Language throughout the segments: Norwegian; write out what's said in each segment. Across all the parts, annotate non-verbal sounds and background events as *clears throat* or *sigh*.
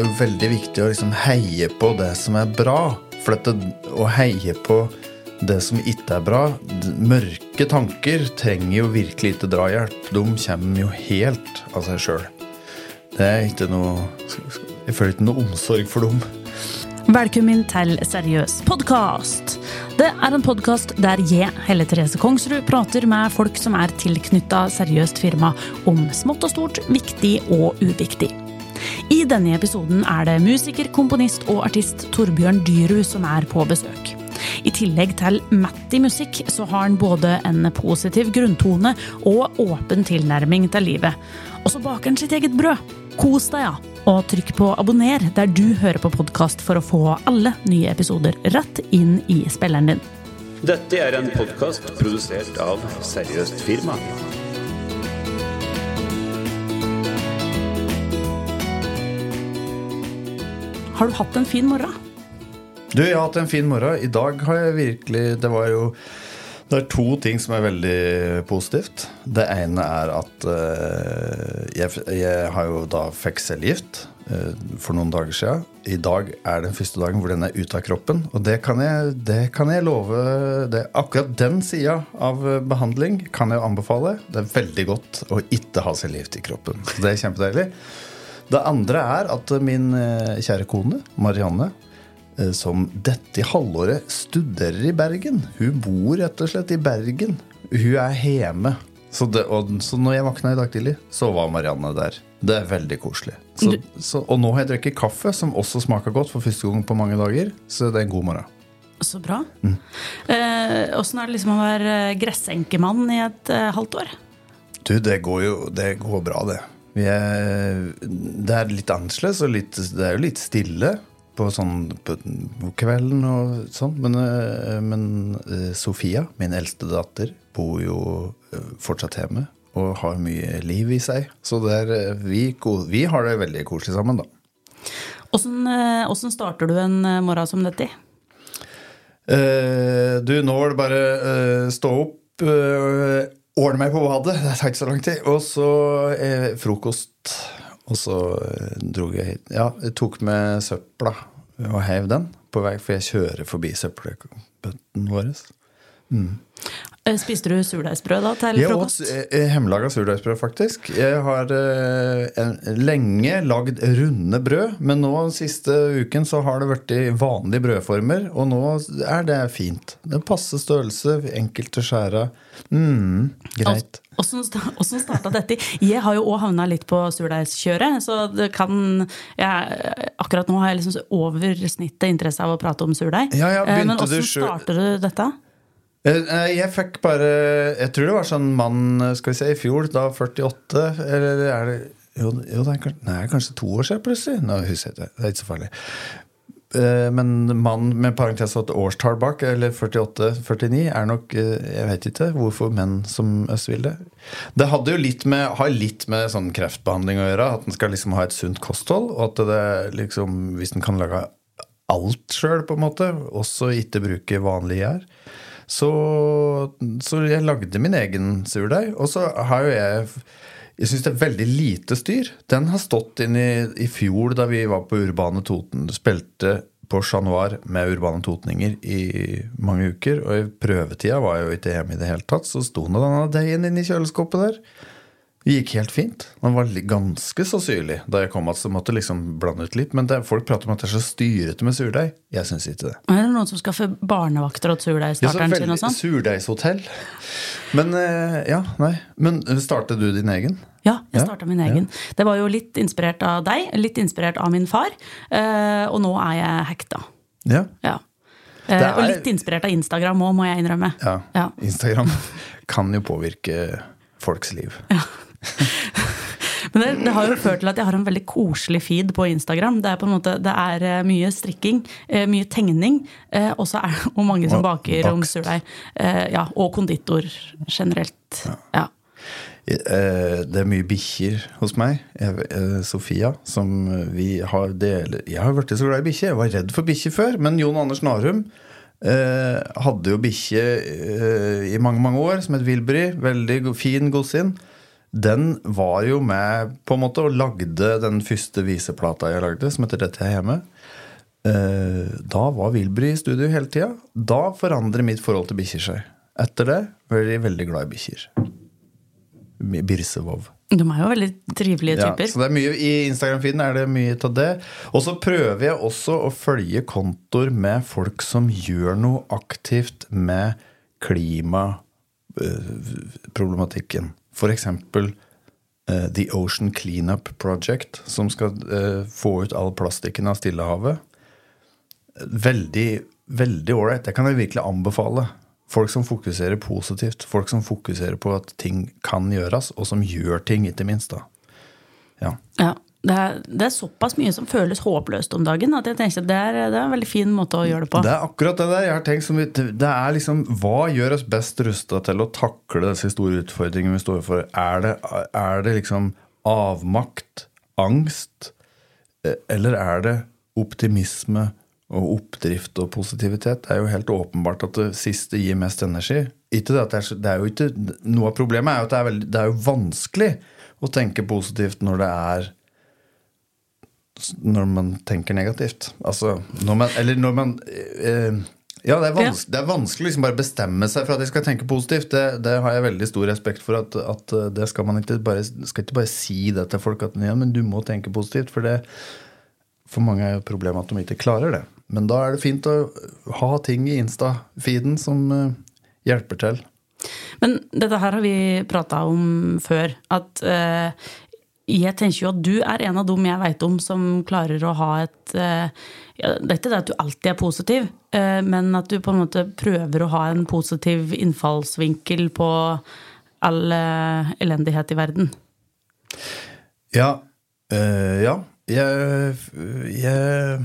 det jo veldig viktig å liksom heie på det som er bra. For dette, å heie på det som ikke er bra Mørke tanker trenger jo virkelig ikke drahjelp. De kommer jo helt av seg sjøl. Det er ikke noe Jeg føler ikke noe omsorg for dem. Velkommen til Seriøs podkast. Det er en podkast der jeg, Helle Therese Kongsrud, prater med folk som er tilknytta seriøst firma om smått og stort, viktig og uviktig. I denne episoden er det musiker, komponist og artist Torbjørn Dyrud som er på besøk. I tillegg til Matti musikk så har han både en positiv grunntone og åpen tilnærming til livet. Og så baker han sitt eget brød. Kos deg, ja! Og trykk på abonner der du hører på podkast for å få alle nye episoder rett inn i spilleren din. Dette er en podkast produsert av Seriøst firma. Har du hatt en fin morgen? Du, jeg har hatt en fin morgen. I dag har jeg virkelig Det var jo Det er to ting som er veldig positivt. Det ene er at uh, jeg, jeg har jo da fikk cellegift uh, for noen dager siden. I dag er den første dagen hvor den er ute av kroppen. Og det kan jeg, det kan jeg love det, Akkurat den sida av behandling kan jeg anbefale. Det er veldig godt å ikke ha cellegift i kroppen. Så det er kjempedeilig. Det andre er at min eh, kjære kone, Marianne, eh, som dette halvåret studerer i Bergen. Hun bor rett og slett i Bergen. Hun er hjemme. Så, det, og, så når jeg våkna i dag tidlig, så var Marianne der. Det er veldig koselig. Så, så, og nå har jeg drukket kaffe, som også smaker godt for første gang på mange dager. Så det er en god morgen. Så bra. Eh, er det liksom å være gressenkemann i et eh, halvt år? Du, det går jo det går bra, det. Vi er, det er litt annerledes, og litt, det er jo litt stille på sånn på, kvelden og sånn. Men, eh, men eh, Sofia, min eldste datter, bor jo eh, fortsatt hjemme og har mye liv i seg. Så er, eh, vi, vi har det veldig koselig sammen, da. Åssen eh, starter du en eh, morgen som dette? Eh, du, nå var det bare eh, stå opp, uh, ordne meg på badet. Det tar ikke så lang tid. Og så eh, frokost. Og så eh, dro jeg hit. Ja, jeg tok med søpla og heiv den på vei, for jeg kjører forbi søppelbøtten vår. Eh, Spiste du surdeigsbrød da til Jeg åt frokost? eh, hjemmelaga surdeigsbrød, faktisk. Jeg har eh, lenge lagd runde brød, men nå siste uken så har det blitt i vanlige brødformer, og nå er det fint. Det passer passe størrelse, enkelt å skjære. Mm, greit. Åssen sta- starta dette? Jeg har jo òg havna litt på surdeigskjøret. Så det kan jeg, Akkurat nå har jeg liksom over snittet interesse av å prate om surdeig. Ja, ja, Eh, Men åssen starter du dette? Eh, nei, Jeg fikk bare Jeg tror det var sånn mann skal vi se, i fjor, da 48, eller er det Jo, jo det er kanskje, nei, kanskje to år siden plutselig. Nå husker jeg ikke. Det er ikke så farlig. Eh, Men mann med parentes et årstall bak, eller 48-49, er nok eh, Jeg vet ikke hvorfor menn som oss vil det. Det hadde jo litt med, har litt med sånn kreftbehandling å gjøre. At en skal liksom ha et sunt kosthold. Og at det liksom, hvis en kan lage alt sjøl, på en måte, også ikke bruke vanlig gjær. Så, så jeg lagde min egen surdeig. Og så har jo jeg Jeg syns det er veldig lite styr. Den har stått inn i, i fjor da vi var på Urbane Toten. Spilte på Chat Noir med Urbane Totninger i mange uker. Og i prøvetida var jeg jo ikke hjemme i det hele tatt. Så sto nå denne deigen i kjøleskapet der. Det gikk helt fint. Man var ganske så syrlig da jeg kom. Altså, måtte liksom blande ut litt Men det, folk prater om at det er så styrete med surdeig. Jeg syns ikke det. Er det noen som skal få barnevakter åt Ja, surdeigstarteren sin og sånn? Surdeigshotell. Men eh, ja, nei. Men startet du din egen? Ja, jeg Ja, starta min egen. Det var jo litt inspirert av deg, litt inspirert av min far. eh, Og nå er jeg hekta. Ja. Ja. Eh, er- Og litt inspirert av Instagram òg, må jeg innrømme. ja. Ja. Instagram *laughs* kan jo påvirke folks liv. *laughs* Men det, det har jo ført til at jeg har en veldig koselig feed på Instagram. Det er på en måte, det er eh, mye strikking, eh, mye tegning, eh, og så er det *laughs* og mange som baker bakst. surdeig. Ja, og konditor generelt. Ja. Det er mye bikkjer hos meg. Jeg, Sofia, som vi har deler Jeg har blitt så glad i bikkjer. Jeg var redd for bikkjer før, men Jon Anders Narum hadde jo bikkje i mange mange år, som het Wilbury. Veldig fin godsinn. Den var jo med på en måte og lagde den første viseplata jeg lagde, som heter 'Dette er hjemme'. Eh, Da var Wilbry i studio hele tida. Da forandrer mitt forhold til bikkjer seg. Etter det blir jeg veldig glad i bikkjer. Birsevov. De er jo veldig trivelige typer. Ja, så det mye, I Instagram-feeden er det mye av det. Og så prøver jeg også å følge kontoer med folk som gjør noe aktivt med klimaproblematikken. For eksempel eh, The Ocean Cleanup Project, som skal uh, få ut all plastikken av Stillehavet. Veldig veldig ålreit. Det kan jeg virkelig anbefale. Folk som fokuserer positivt. Folk som fokuserer på at ting kan gjøres, og som gjør ting, ikke minst. da. Ja. Ja, det er, det er såpass mye som føles håpløst om dagen at jeg tenker det er, det er en veldig fin måte å gjøre det på. Det er akkurat det der jeg har tenkt som Det er liksom Hva gjør oss best rusta til å takle disse store utfordringene vi står for? Er det, er det liksom avmakt, angst, eh, eller er det optimisme og oppdrift og positivitet? Det er jo helt åpenbart at det siste gir mest energi. Ikke det, at det, er, det er jo ikke, noe av problemet er jo at det er, veldig, det er jo vanskelig å tenke positivt når det er når man tenker negativt. Altså, når man, eller når man eh, Ja, det er, vans det er vanskelig liksom bare bestemme seg for at jeg skal tenke positivt. Det, det har jeg veldig stor respekt for. At, at eh, det skal man ikke bare, skal ikke bare si det til folk at ja, men du må tenke positivt. For, det, for mange er jo problemet at de ikke klarer det. Men da er det fint å ha ting i Insta-feeden som eh, hjelper til. Men dette her har vi prata om før. At eh, jeg tenker jo at du er en av dem jeg veit om som klarer å ha et eh, ja, Det er ikke det at du alltid er positiv, eh, men at du på en måte prøver å ha en positiv innfallsvinkel på all eh, elendighet i verden. Ja. øh, ja. Jeg, jeg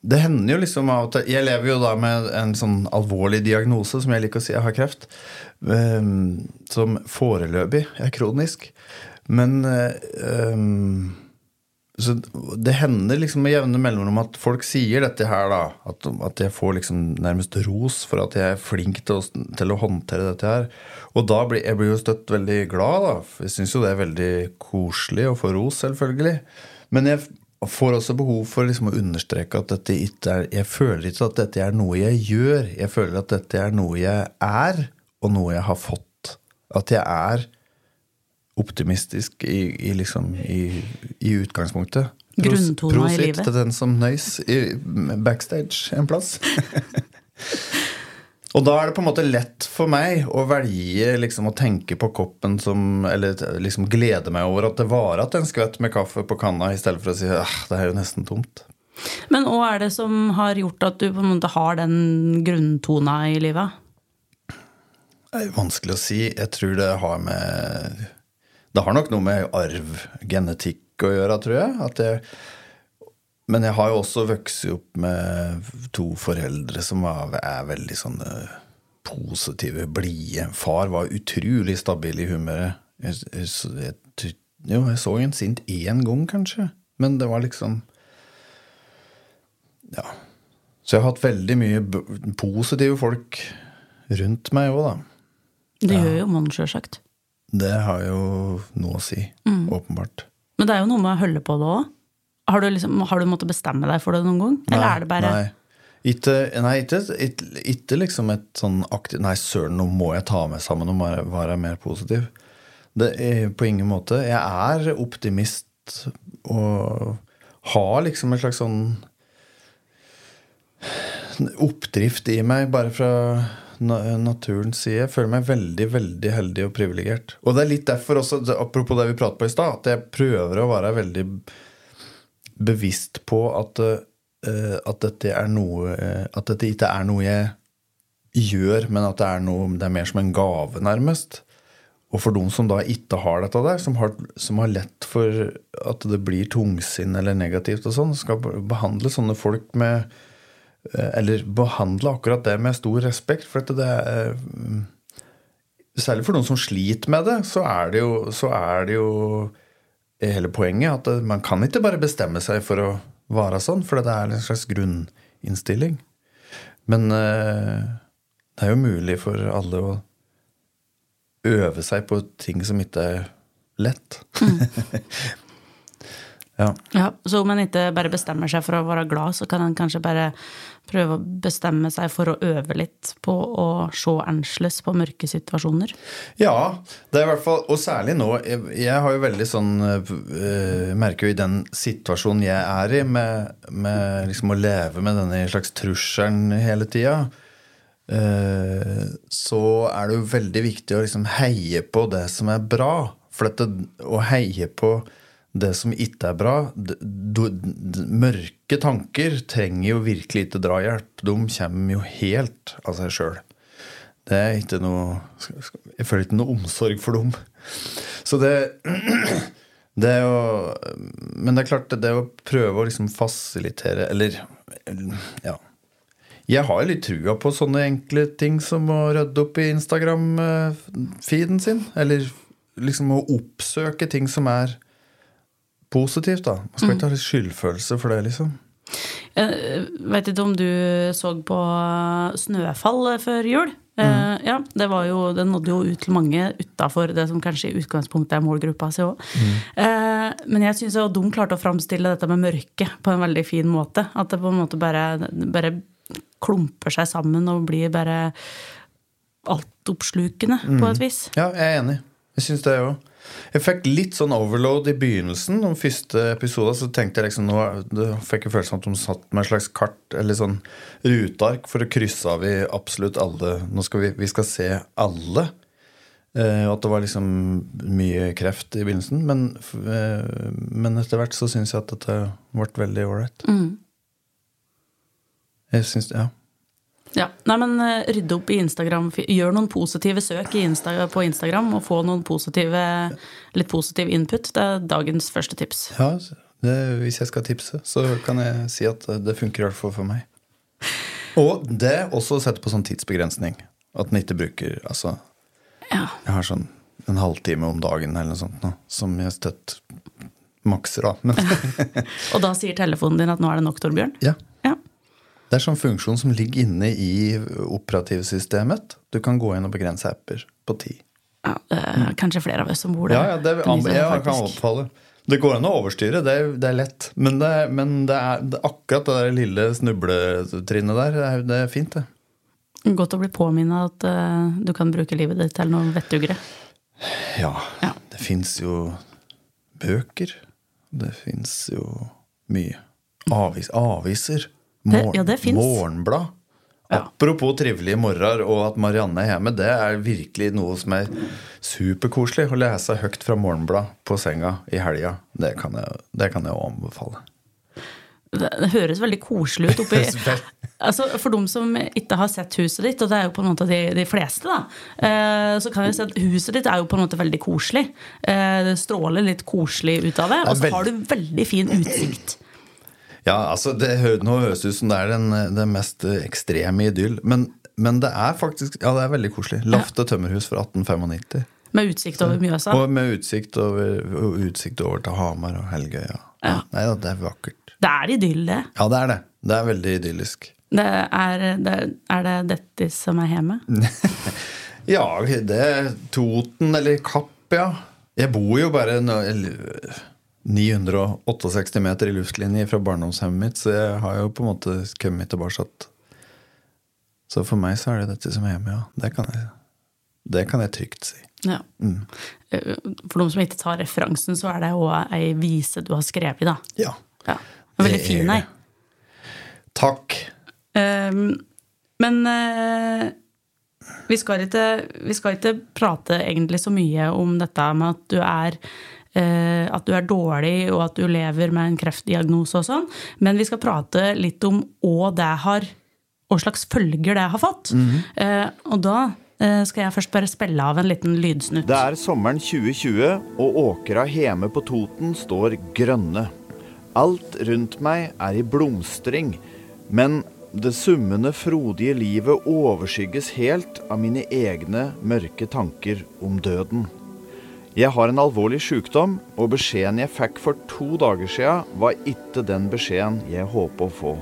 Det hender jo liksom til Jeg lever jo da med en sånn alvorlig diagnose, som jeg liker å si. Jeg har kreft. som foreløpig er kronisk. Men um, så det hender liksom med jevne mellomrom at folk sier dette her, da. At, at jeg får liksom nærmest ros for at jeg er flink til å, til å håndtere dette her. Og da blir jeg blir jo støtt veldig glad, da. Jeg syns jo det er veldig koselig å få ros, selvfølgelig. Men jeg får også behov for liksom å understreke at dette ikke er Jeg føler ikke at dette er noe jeg gjør. Jeg føler at dette er noe jeg er, og noe jeg har fått. At jeg er optimistisk i, i, liksom, i, i utgangspunktet. Grunntona i livet. til den som nøys i backstage en plass. *laughs* Og da er det på en måte lett for meg å velge liksom, å tenke på koppen som Eller liksom glede meg over at det var at en skvett med kaffe på kanna, i stedet for å si at det er jo nesten tomt. Men hva er det som har gjort at du på en måte har den grunntona i livet? Det er vanskelig å si. Jeg tror det har med Det har nok noe med arvgenetikk å gjøre, tror jeg. At jeg men jeg har jo også vokst opp med to foreldre som er, er veldig sånne positive, blide. Far var utrolig stabil i humøret. Jeg, jeg, jeg, jeg, jo, jeg så en sint én gang, kanskje. Men det var liksom Ja. Så jeg har hatt veldig mye positive folk rundt meg òg, da. Det gjør jo man, sjølsagt. Det har jo noe å si, åpenbart. Men det er jo noe med å holde på det òg. Har, du liksom, har du måttet bestemme deg for det noen gang? Eller er det bare Nei, ikke, nei, ikke, ikke, ikke liksom et sånn aktivt Nei, søren, nå må jeg ta meg sammen og være mer positiv. Det er på ingen måte. Jeg er optimist og har liksom en slags sånn oppdrift i meg, bare fra na naturens side. Jeg føler meg veldig veldig heldig og privilegert. Og det er litt derfor også, apropos det vi pratet på i stad, at jeg prøver å være veldig bevisst på at, eh, at dette er noe eh, At dette ikke er noe jeg gjør, men at det er noe Det er mer som en gave, nærmest. Og for de som da ikke har dette der, som har, som har lett for at det blir tungsinn eller negativt og sånn, skal behandle sånne folk med Eller behandle akkurat det med stor respekt. For at det er mm, Særlig for noen som sliter med det, så er det jo, så er det jo hele poenget at man kan ikke bare bestemme seg for å være sånn, for det er en slags grunninnstilling. Men eh, det er jo mulig for alle å øve seg på ting som ikke er lett. *laughs* ja. Ja, så om en ikke bare bestemmer seg for å være glad, så kan en kanskje bare prøve å bestemme seg for å øve litt på å se annerledes på mørke situasjoner. Ja, det er i hvert fall Og særlig nå. Jeg, jeg har jo veldig sånn øh, Merker jo i den situasjonen jeg er i, med, med liksom å leve med denne slags trusselen hele tida, øh, så er det jo veldig viktig å liksom heie på det som er bra. For dette, å heie på det som ikke er bra Mørke tanker trenger jo virkelig ikke drahjelp. De kommer jo helt av seg sjøl. Det er ikke noe Jeg føler ikke noe omsorg for dem. Så det *clears throat* det er jo Men det er klart, det å prøve å liksom fasilitere Eller ja. Jeg har litt trua på sånne enkle ting som å rydde opp i Instagram-feeden sin. Eller liksom å oppsøke ting som er positivt, da. Man skal ikke ha litt skyldfølelse for det, liksom. Jeg vet ikke om du så på Snøfall før jul? Eh, ja, det, var jo, det nådde jo ut til mange utafor det som kanskje i utgangspunktet er målgruppa si òg. Eh, men jeg syns de klarte å framstille dette med mørke på en veldig fin måte. At det på en måte bare, bare klumper seg sammen og blir bare altoppslukende på et vis. Ja, jeg er enig. Jeg syns det òg. Jeg fikk litt sånn overload i begynnelsen. De første episoden så tenkte jeg liksom nå, fikk jeg følelsen at de satt med et slags kart eller sånn ruteark for å krysse av i absolutt alle. Nå skal vi, vi skal se alle. Eh, og at det var liksom mye kreft i begynnelsen. Men, eh, men etter hvert så syns jeg at dette ble veldig ålreit. Jeg syns Ja. Ja, nei, men eh, Rydde opp i Instagram. Gjør noen positive søk i Insta på Instagram og få noen positive, litt positiv input. Det er dagens første tips. ja det, hvis jeg skal tipse, så kan jeg si at det funker i hvert fall for meg. Og det også sette på sånn tidsbegrensning. At man ikke bruker Altså, Ja. jeg har sånn en halvtime om dagen eller noe sånt nå, som jeg støtt makser, av. *laughs* Og da sier telefonen din at nå er det nok, Torbjørn? ja. Det er sånn funksjon som ligger inne i operativsystemet. Du kan gå inn og begrense apper på ti. ja det er kanskje flere av oss som bor der. Ja, ja, det, vise jeg kan oppfalle. anbefale. Det går an å overstyre, det er, det er lett. Men, det, men det er, det, akkurat det der lille snubletrinnet der, det er, det er fint, det. Godt å bli påminnet at uh, du kan bruke livet ditt til noe vettugere. Ja. Ja. Det fins jo bøker. Det fins jo mye. Avis, aviser. Det- ja, det. Morgenblad. Ja. Apropos trivelige morgener og at Marianne er hjemme, det er virkelig noe som er superkoselig. Å lese høyt fra Morgenblad på senga i helga, det kan jeg, det kan jeg anbefale. Det, det høres veldig koselig ut oppi *laughs* altså, For dem som ikke har sett huset ditt, og det er jo på en måte de, de fleste, da, eh, så kan jeg si at huset ditt er jo på en måte veldig koselig. Eh, det stråler litt koselig ut av det, og så har du veldig fin utsikt. Ja, altså, det, Nå høres ut som det er den, den mest ekstreme idyll, men, men det er faktisk Ja, det er veldig koselig. Lafte tømmerhus fra 1895. Med utsikt over Mjøsa. Og med utsikt over, utsikt over til Hamar og Helgøya. Ja. Nei da, det er vakkert. Det er idyll, det. Ja, det er det. Det er veldig idyllisk. det, er, det er det dette som er hjemme? *laughs* Ja, det er Toten eller Kapp, ja. Jeg bor jo bare eller, 968 meter i luftlinje fra barndomshjemmet mitt, så jeg har jo på en måte kommet tilbake. Så for meg så er det dette som er hjemme, ja. Det kan jeg, det kan jeg trygt si. Ja. Mm. For de som ikke tar referansen, så er det òg ei vise du har skrevet, da. Ja. Ja. Veldig Det er fin ei. Takk. Um, men uh, vi, skal ikke, vi skal ikke prate egentlig så mye om dette med at du er eh, at du er dårlig, og at du lever med en kreftdiagnose og sånn. Men vi skal prate litt om hva det har hva slags følger det har fått. Eh, og da eh, skal jeg først bare spille av en liten lydsnutt. Det er sommeren 2020, og åkra hjemme på Toten står grønne. Alt rundt meg er i blomstring, men det summende, frodige livet overskygges helt av mine egne mørke tanker om døden. Jeg har en alvorlig sykdom, og beskjeden jeg fikk for to dager siden, var ikke den beskjeden jeg håper å få.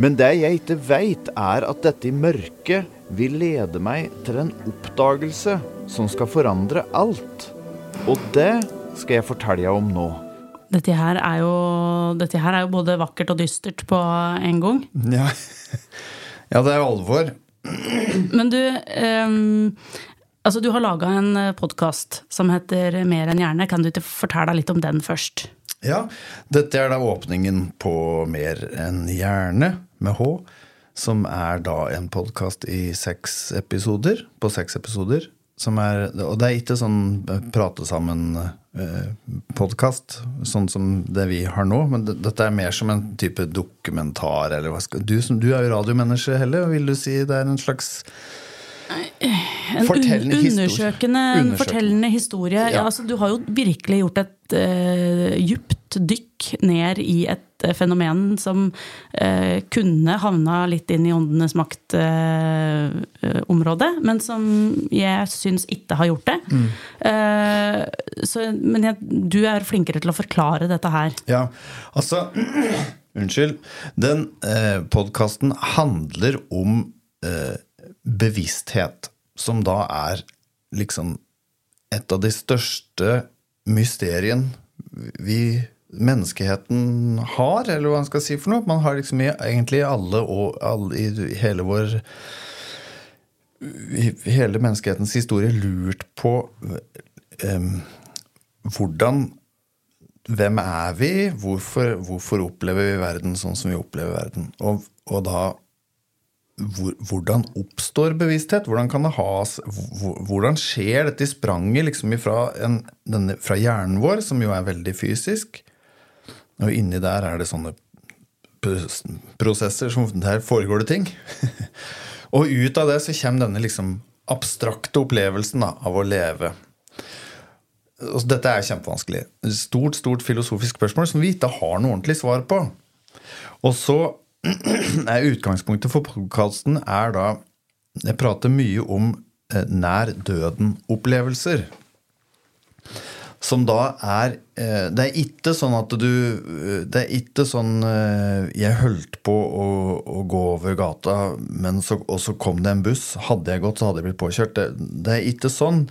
Men det jeg ikke veit, er at dette i mørket vil lede meg til en oppdagelse som skal forandre alt. Og det skal jeg fortelle om nå. Dette her, er jo, dette her er jo både vakkert og dystert på en gang. Ja, *laughs* ja det er jo alvor. Men du ehm, Altså, du har laga en podkast som heter Mer enn hjerne. Kan du ikke fortelle litt om den først? Ja, dette er da åpningen på Mer enn hjerne, med H. Som er da en podkast i seks episoder. På seks episoder. Er, og det er ikke sånn prate sammen-podkast, sånn som det vi har nå. Men det, dette er mer som en type dokumentar. Eller hva skal, du, som, du er jo radiomenneske, Helle. Vil du si det er en slags En Fortellende undersøkende, Undersøkende. fortellende historie. Ja. Ja. altså, du har jo virkelig gjort et uh, djupt dykk ned i et uh, fenomen som uh, kunne havna litt inn i åndenes makt-område, men som jeg syns ikke har gjort det. Mm. Så, men jeg, du er flinkere til å forklare dette her. Ja, altså *clears throat* Unnskyld. Den eh, podkasten handler om eh, bevissthet, som da er liksom et av de største mysteriene vi menneskeheten har, eller hva man skal si for noe. Man har liksom i, egentlig alle og alle, i hele vår i hele menneskehetens historie lurt på eh, hvordan hvem er vi? Hvorfor, hvorfor opplever vi verden sånn som vi opplever verden? Og, og da Hvordan oppstår bevissthet? Hvordan kan det has, hvordan skjer dette spranget liksom ifra, en, denne, fra hjernen vår, som jo er veldig fysisk? Og inni der er det sånne prosesser som Der foregår det ting. *laughs* og ut av det så kommer denne liksom abstrakte opplevelsen da, av å leve. Og dette er kjempevanskelig. Stort, stort filosofisk spørsmål som vi ikke har noe ordentlig svar på. Og så *clears throat* utgangspunktet for podkasten er da Jeg prater mye om eh, nær døden-opplevelser. Som da er eh, Det er ikke sånn at du eh, Det er ikke sånn Jeg holdt på å, å gå over gata, men så, og så kom det en buss. Hadde jeg gått, så hadde jeg blitt påkjørt. Det, det er ikke sånn.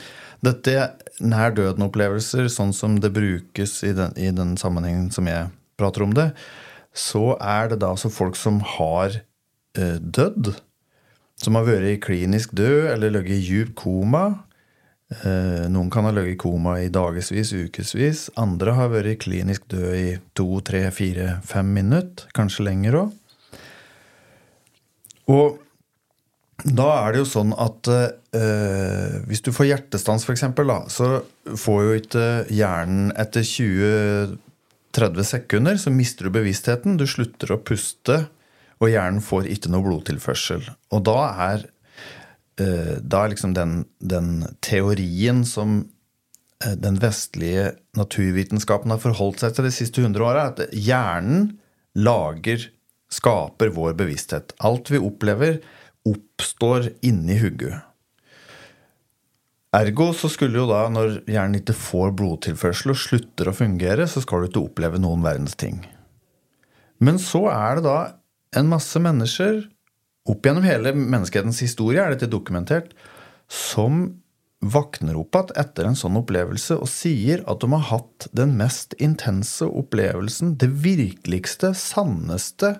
Dette er nær døden-opplevelser, sånn som det brukes i den, i den sammenhengen som jeg prater om det, så er det da altså folk som har eh, dødd. Som har vært klinisk død eller ligget i djup koma. Eh, noen kan ha ligget i koma i dagevis, ukevis. Andre har vært klinisk død i to, tre, fire, fem minutter. Kanskje lenger òg. Og da er det jo sånn at eh, hvis du får hjertestans, f.eks., så får jo ikke hjernen etter 20-30 sekunder så mister du bevisstheten. Du slutter å puste, og hjernen får ikke noe blodtilførsel. Og da er, eh, da er liksom den, den teorien som eh, den vestlige naturvitenskapen har forholdt seg til de siste 100 åra, at hjernen lager, skaper vår bevissthet. Alt vi opplever, oppstår inni hugget. Ergo så skulle jo da, når hjernen ikke får blodtilførsel og slutter å fungere, så skal du ikke oppleve noen verdens ting. Men så er det da en masse mennesker, opp gjennom hele menneskehetens historie er dette dokumentert, som våkner opp igjen etter en sånn opplevelse og sier at de har hatt den mest intense opplevelsen, det virkeligste, sanneste,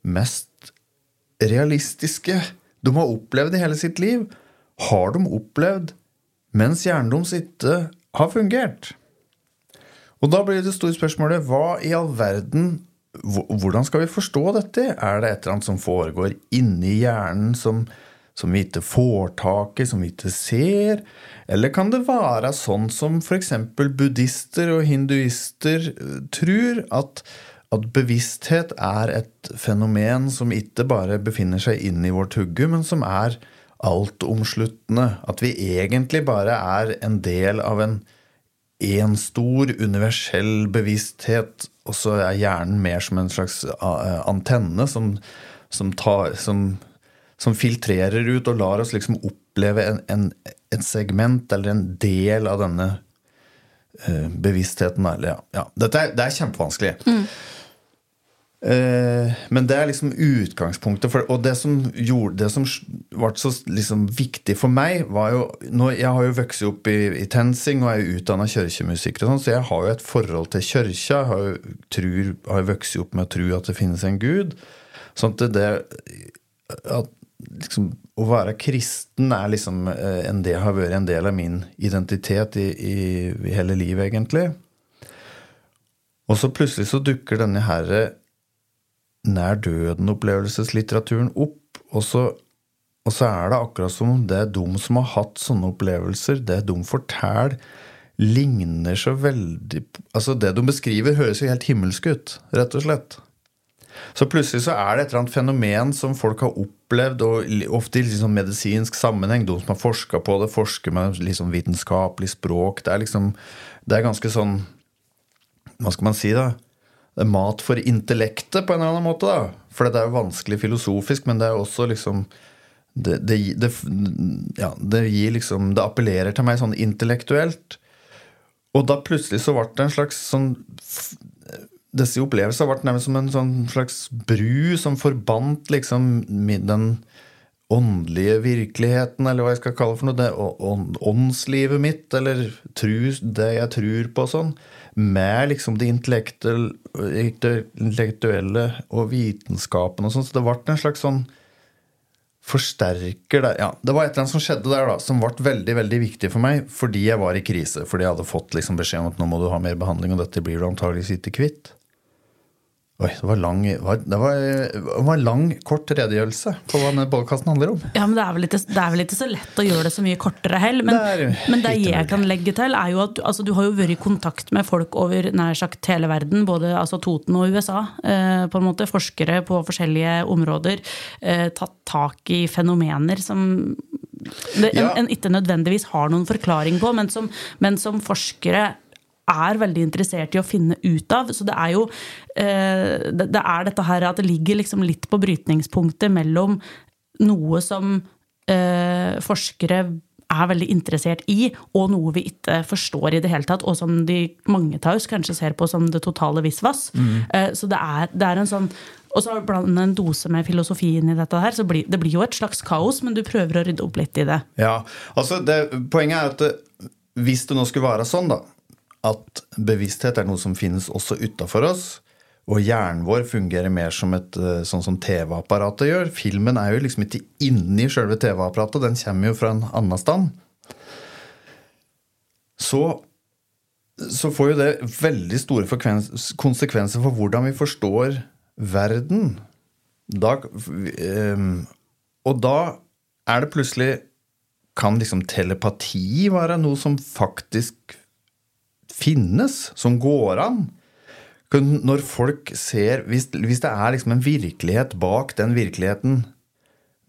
mest realistiske de har opplevd i hele sitt liv, har de opplevd mens hjernen deres ikke har fungert. Og da blir det store spørsmålet hva i all verden Hvordan skal vi forstå dette? Er det et eller annet som foregår inni hjernen som, som vi ikke får tak i, som vi ikke ser? Eller kan det være sånn som f.eks. buddhister og hinduister eh, tror, at, at bevissthet er et fenomen som ikke bare befinner seg inni vårt hugge, men som er altomsluttende? At vi egentlig bare er en del av en en stor universell bevissthet, og så er hjernen mer som en slags eh, antenne som, som, tar, som, som filtrerer ut og lar oss liksom oppleve en, en, et segment eller en del av denne eh, bevisstheten. Eller, ja. Ja. Dette er, det er kjempevanskelig. Eh, men det er liksom utgangspunktet. For, og det som, gjorde, det som ble så liksom viktig for meg, var jo nå, Jeg har jo vokst opp i, i TenSing og er utdanna kirkemusiker, sånn, så jeg har jo et forhold til kirka. Har jo har vokst opp med å tro at det finnes en gud. Sånn at det, at liksom, Å være kristen er liksom eh, en del, har vært en del av min identitet i, i, i hele livet, egentlig. Og så plutselig så dukker denne herre nær døden-opplevelseslitteraturen opp. Og så, og så, er det akkurat som om det er de som har hatt sånne opplevelser, det de forteller, ligner så veldig Altså, det de beskriver, høres jo helt himmelsk ut, rett og slett. Så plutselig så er det et eller annet fenomen som folk har opplevd, og ofte i liksom medisinsk sammenheng. De som har forska på det, forsker med liksom vitenskapelig språk. Det er liksom Det er ganske sånn Hva skal man si, da? Mat for intellektet, på en eller annen måte. da. For det er jo vanskelig filosofisk, men det er jo også liksom det, det, det, ja, det gir liksom Det appellerer til meg sånn intellektuelt. Og da plutselig så ble det en slags sånn disse opplevelsene ble nærmest som en sånn slags bru som forbandt liksom den åndelige virkeligheten, eller hva jeg skal kalle det for noe, det åndslivet mitt, eller tru, det jeg tror på, sånn, med liksom det intellektuelle og vitenskapen og sånn. Så det ble en slags sånn forsterker der. Ja, det var et eller annet som skjedde der da, som ble veldig veldig viktig for meg fordi jeg var i krise. Fordi jeg hadde fått liksom beskjed om at nå må du ha mer behandling, og dette blir du antageligvis ikke kvitt. Oi, det var lang, det var, det var lang kort redegjørelse på hva denne podkasten handler om. Ja, men det er, ikke, det er, vel ikke, så lett å gjøre det så mye kortere heller. Men det, men det jeg kan legge til, er jo at altså, du har jo vært i kontakt med folk over nær sagt hele verden, både altså, Toten og USA. Eh, på en måte Forskere på forskjellige områder. Eh, tatt tak i fenomener som det, ja. en, en, ikke nødvendigvis har noen forklaring på, men som, men som forskere er veldig interessert i å finne ut av. Så det er jo eh, det, er dette her at det ligger liksom litt på brytningspunktet mellom noe som eh, forskere er veldig interessert i, og noe vi ikke forstår i det hele tatt, og som de mange av oss kanskje ser på som det totale visvas. Mm. Eh, så det er, det er en sånn og så bland en dose med filosofien i dette her, så blir, det blir jo et slags kaos, men du prøver å rydde opp litt i det. Ja, altså det, Poenget er at hvis det nå skulle være sånn, da, at bevissthet er noe som finnes også utafor oss. Og hjernen vår fungerer mer som et eh, sånn som TV-apparatet gjør. Filmen er jo liksom ikke inni sjølve TV-apparatet, den kommer jo fra en annen stand. Så, så får jo det veldig store konsekvenser for hvordan vi forstår verden. Da, ehm, og da er det plutselig Kan liksom telepati være noe som faktisk finnes, som går an. Når folk ser Hvis, hvis det er liksom en virkelighet bak den virkeligheten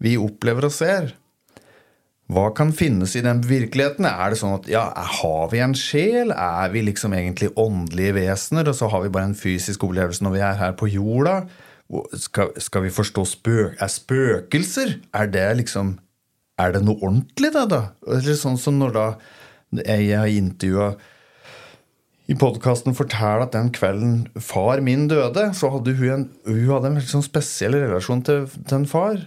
vi opplever og ser, hva kan finnes i den virkeligheten? Er det sånn at ja, har vi en sjel? Er vi liksom egentlig åndelige vesener, og så har vi bare en fysisk opplevelse når vi er her på jorda? Skal, skal vi forstå spøk... Er spøkelser? Er det liksom Er det noe ordentlig, det, da? Eller sånn som når da jeg har intervjua i podkasten forteller at den kvelden far min døde, så hadde hun en, hun hadde en sånn spesiell relasjon til, til, en far.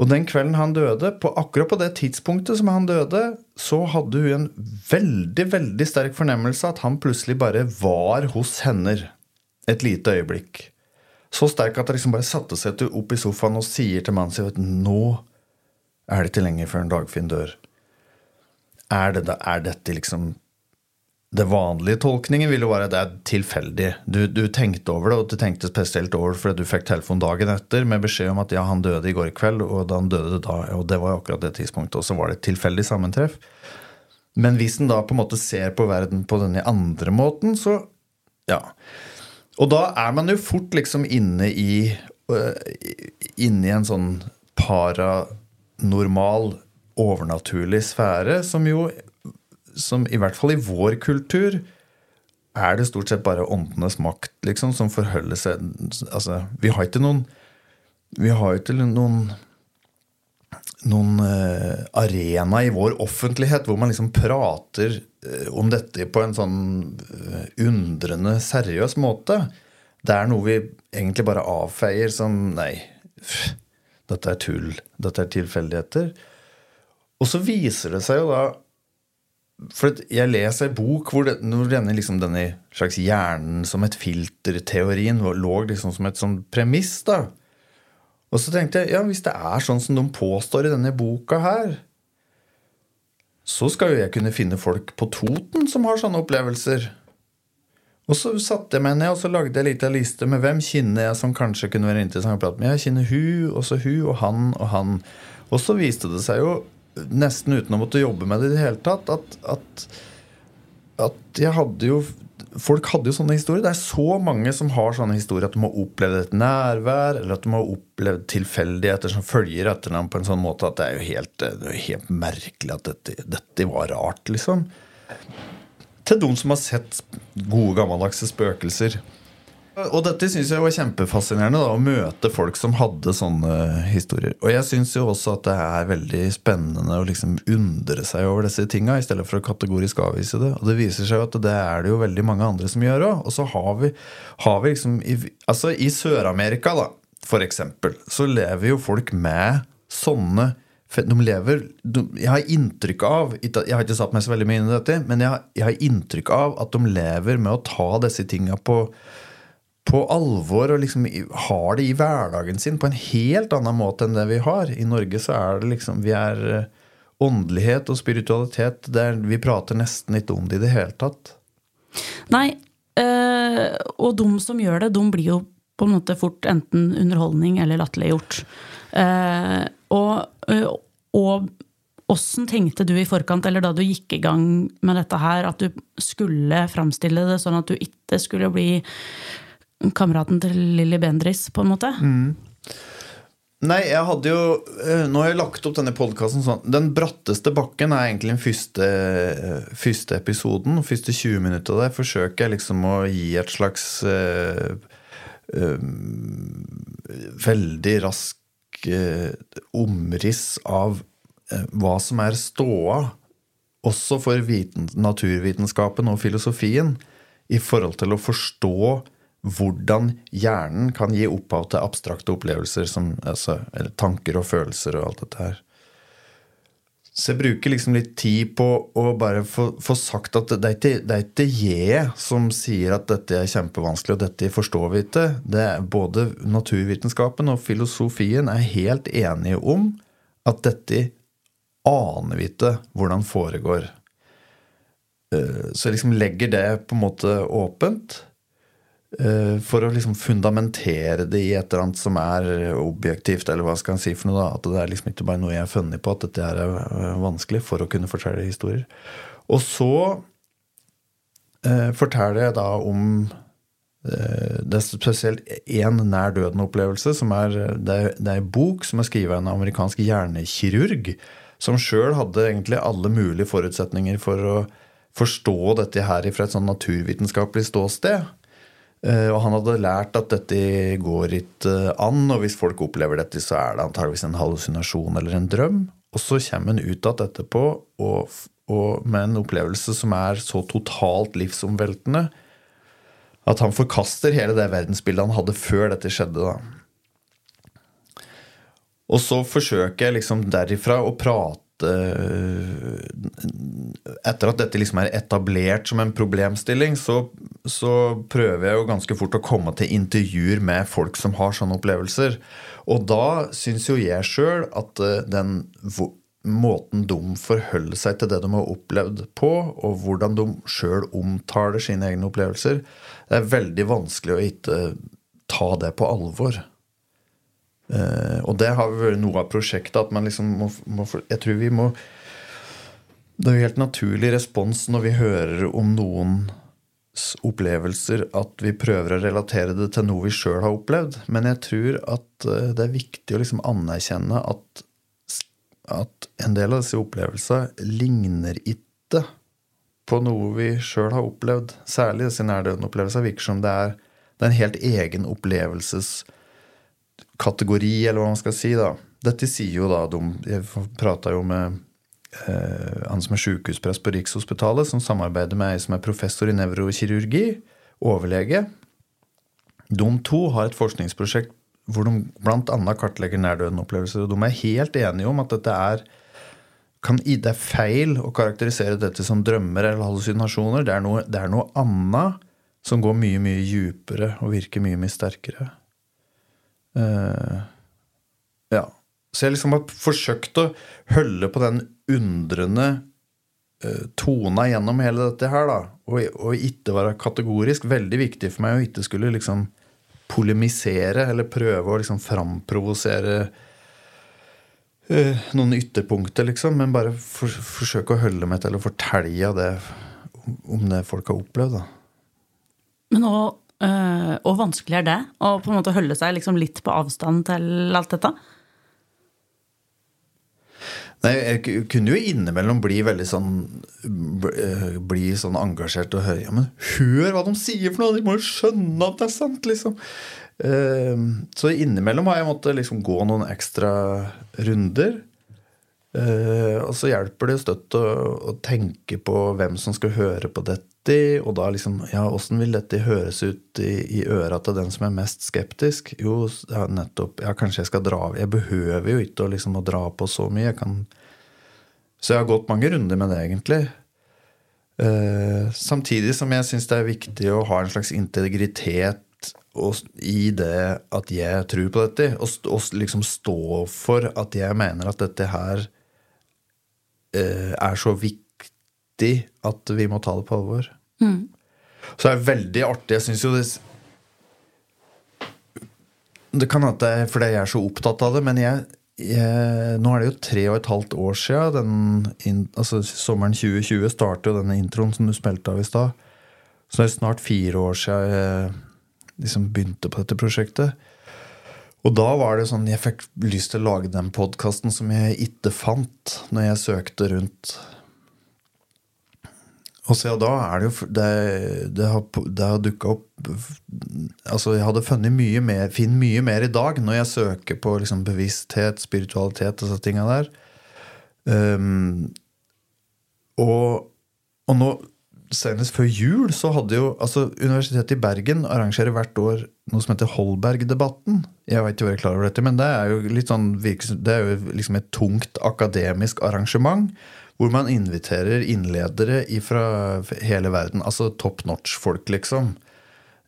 Og den kvelden han døde, på akkurat på det tidspunktet som han døde, så hadde hun en veldig, veldig sterk fornemmelse at han plutselig bare var hos henne et lite øyeblikk. Så sterk at det liksom bare satte seg opp i sofaen og sier til mannen sin at nå er det ikke lenger før en Dagfinn dør. Er, det, er dette liksom det vanlige tolkningen vil jo være at det er tilfeldig. Du, du, tenkte over det, og du tenkte spesielt over det fordi du fikk telefon dagen etter med beskjed om at ja, han døde i går kveld, og da han døde da, og det var akkurat det tidspunktet, og så var det et tilfeldig sammentreff. Men hvis en da på en måte ser på verden på denne andre måten, så ja. Og da er man jo fort liksom inne i uh, Inne i en sånn paranormal, overnaturlig sfære, som jo som i hvert fall i vår kultur er det stort sett bare åndenes makt liksom, som forholder seg altså, Vi har ikke noen Vi har ikke noen noen uh, arena i vår offentlighet hvor man liksom prater uh, om dette på en sånn uh, undrende, seriøs måte. det er noe vi egentlig bare avfeier som Nei, pff, dette er tull. Dette er tilfeldigheter. Og så viser det seg jo da For jeg leser en bok hvor det, denne, liksom, denne slags hjernen som et filter-teorien lå liksom som et sånn premiss. da Og så tenkte jeg ja, hvis det er sånn som de påstår i denne boka her, så skal jo jeg kunne finne folk på Toten som har sånne opplevelser. Og så satte jeg meg ned og så lagde jeg en liten liste med hvem kjenner jeg som kanskje kunne være interessant å prate med. Jeg kjenner hun, og så hun, og han og han. Og så viste det seg jo, nesten uten å måtte jobbe med det i det hele tatt, at, at, at jeg hadde jo Folk hadde jo sånne historier. Det er så mange som har sånne historier at de har opplevd et nærvær, eller at de har opplevd tilfeldigheter som følger etter dem på en sånn måte at det er jo helt, det er helt merkelig at dette, dette var rart, liksom. Til de som har sett gode, gammeldagse spøkelser. Og dette syns jeg var kjempefascinerende, da, å møte folk som hadde sånne historier. Og jeg syns jo også at det er veldig spennende å liksom undre seg over disse tinga, i stedet for å kategorisk avvise det. Og det viser seg jo at det er det jo veldig mange andre som gjør òg. Og så har vi, har vi liksom i, Altså, i Sør-Amerika, da, for eksempel, så lever jo folk med sånne de lever de, Jeg har inntrykk av Jeg har ikke satt meg så veldig mye inn i dette, men jeg jeg har inntrykk av at de lever med å ta disse tinga på på alvor og liksom har det i hverdagen sin på en helt annen måte enn det vi har. I Norge så er det liksom Vi er åndelighet og spiritualitet er, Vi prater nesten ikke om det i det hele tatt. Nei, øh, og de som gjør det, de blir jo på en måte fort enten underholdning eller latterliggjort. Uh, og, og åssen tenkte du i forkant, eller da du gikk i gang med dette her, at du skulle framstille det sånn at du ikke skulle bli kameraten til Lilly Bendris, på en måte? Mm. Nei, jeg hadde jo Nå har jeg lagt opp denne podkasten sånn Den bratteste bakken er egentlig den første, første episoden. De første 20 minutter der forsøker jeg liksom å gi et slags øh, øh, veldig rask omriss av hva som er ståa, også for viten, naturvitenskapen og filosofien, i forhold til å forstå hvordan hjernen kan gi opphav til abstrakte opplevelser, som, altså, eller tanker og følelser og alt dette her. Så jeg bruker liksom litt tid på å bare få, få sagt at det er, ikke, det jeg som sier at dette er kjempevanskelig, og dette forstår vi ikke. Det er både naturvitenskapen og filosofien er helt enige om at dette aner vi ikke hvordan foregår. Så jeg liksom legger det på en måte åpent. For å liksom fundamentere det i et eller annet som er objektivt, eller hva skal en si for noe. da, At det er liksom ikke bare noe jeg har funnet på, at dette er vanskelig for å kunne fortelle historier. Og så eh, forteller jeg da om eh, Det er spesielt én nær døden-opplevelse. Det er, en bok som er skrevet av en amerikansk hjernekirurg, som sjøl hadde egentlig alle mulige forutsetninger for å forstå dette her fra et sånn naturvitenskapelig ståsted. Og han hadde lært at dette går ikke an, og hvis folk opplever dette, så er det antageligvis en hallusinasjon eller en drøm. Og så kommer han ut igjen etterpå og, og med en opplevelse som er så totalt livsomveltende at han forkaster hele det verdensbildet han hadde før dette skjedde. da. Og så forsøker jeg liksom derifra å prate etter at dette liksom er etablert som en problemstilling, så, så, prøver jeg jo ganske fort å komme til intervjuer med folk som har sånne opplevelser. Og da syns jo jeg sjøl at den måten de forholder seg til det de har opplevd på, og hvordan de sjøl omtaler sine egne opplevelser, det er veldig vanskelig å ikke ta det på alvor. Uh, og det har vært noe av prosjektet. at man liksom må, må, Jeg tror vi må Det er jo helt naturlig respons når vi hører om noens opplevelser, at vi prøver å relatere det til noe vi sjøl har opplevd. Men jeg tror at uh, det er viktig å liksom anerkjenne at, at en del av disse opplevelsene ligner ikke på noe vi sjøl har opplevd. Særlig disse nærdøden-opplevelsene virker som det er, det er en helt egen opplevelses kategori, eller hva man skal si. da. Dette sier jo da de Jeg prata jo med eh, han som er sjukehusprest på Rikshospitalet, som samarbeider med ei som er professor i nevrokirurgi, overlege. De to har et forskningsprosjekt hvor de bl.a. kartlegger nærdøden-opplevelser. Og de er helt enige om at dette er kan, det er feil å karakterisere dette som drømmer eller hallusinasjoner. Det er noe, det er noe annet som går mye, mye djupere og virker mye, mye sterkere. Uh, ja. Så jeg liksom har forsøkt å holde på den undrende uh, tona gjennom hele dette her, da. Og, og, ikke være kategorisk. Veldig viktig for meg å ikke skulle liksom polemisere eller prøve å liksom framprovosere uh, noen ytterpunkter, liksom. Men bare for, forsøke å holde meg til å fortelle det om det folk har opplevd. da. Men og, øh, og vanskelig er det? Å på en måte holde seg liksom litt på avstand til alt dette? Nei, Jeg kunne jo innimellom bli veldig sånn Bli sånn engasjert og høre Ja, men hør hva de sier for noe! De må jo skjønne at det er sant! liksom. Så innimellom har jeg måttet liksom gå noen ekstra runder. Og så hjelper det støtt å, å tenke på hvem som skal høre på dette og da liksom Ja, åssen vil dette høres ut i, i øra til den som er mest skeptisk? Jo, ja, nettopp. Ja, kanskje jeg skal dra av Jeg behøver jo ikke å, liksom, å dra på så mye. Jeg kan Så jeg har gått mange runder med det, egentlig. Eh, samtidig som jeg syns det er viktig å ha en slags integritet og, i det at jeg tror på dette, og, og liksom stå for at jeg mener at dette her eh, er så viktig at vi må ta det på alvor. Mm. Så det er veldig artig. Jeg syns jo det Det kan hende det er fordi jeg er så opptatt av det, men jeg, jeg, nå er det jo tre og et halvt år siden altså Sommeren 2020 startet jo denne introen som du spilte av i stad. Så det er snart fire år siden jeg liksom begynte på dette prosjektet. Og da var det sånn Jeg fikk lyst til å lage den podkasten som jeg ikke fant når jeg søkte rundt og ja, da er det jo Det, det har, det har dukka opp Altså, jeg hadde funnet mye mer Finner mye mer i dag når jeg søker på liksom bevissthet, spiritualitet og disse tinga der. Um, og, og nå Senest før jul så hadde jo altså Universitetet i Bergen arrangerer hvert år noe som heter Holberg-debatten. Jeg vet ikke hva jeg er klar over dette, men det er jo litt sånn Det er jo liksom et tungt akademisk arrangement hvor man inviterer innledere fra hele verden. Altså top notch-folk, liksom.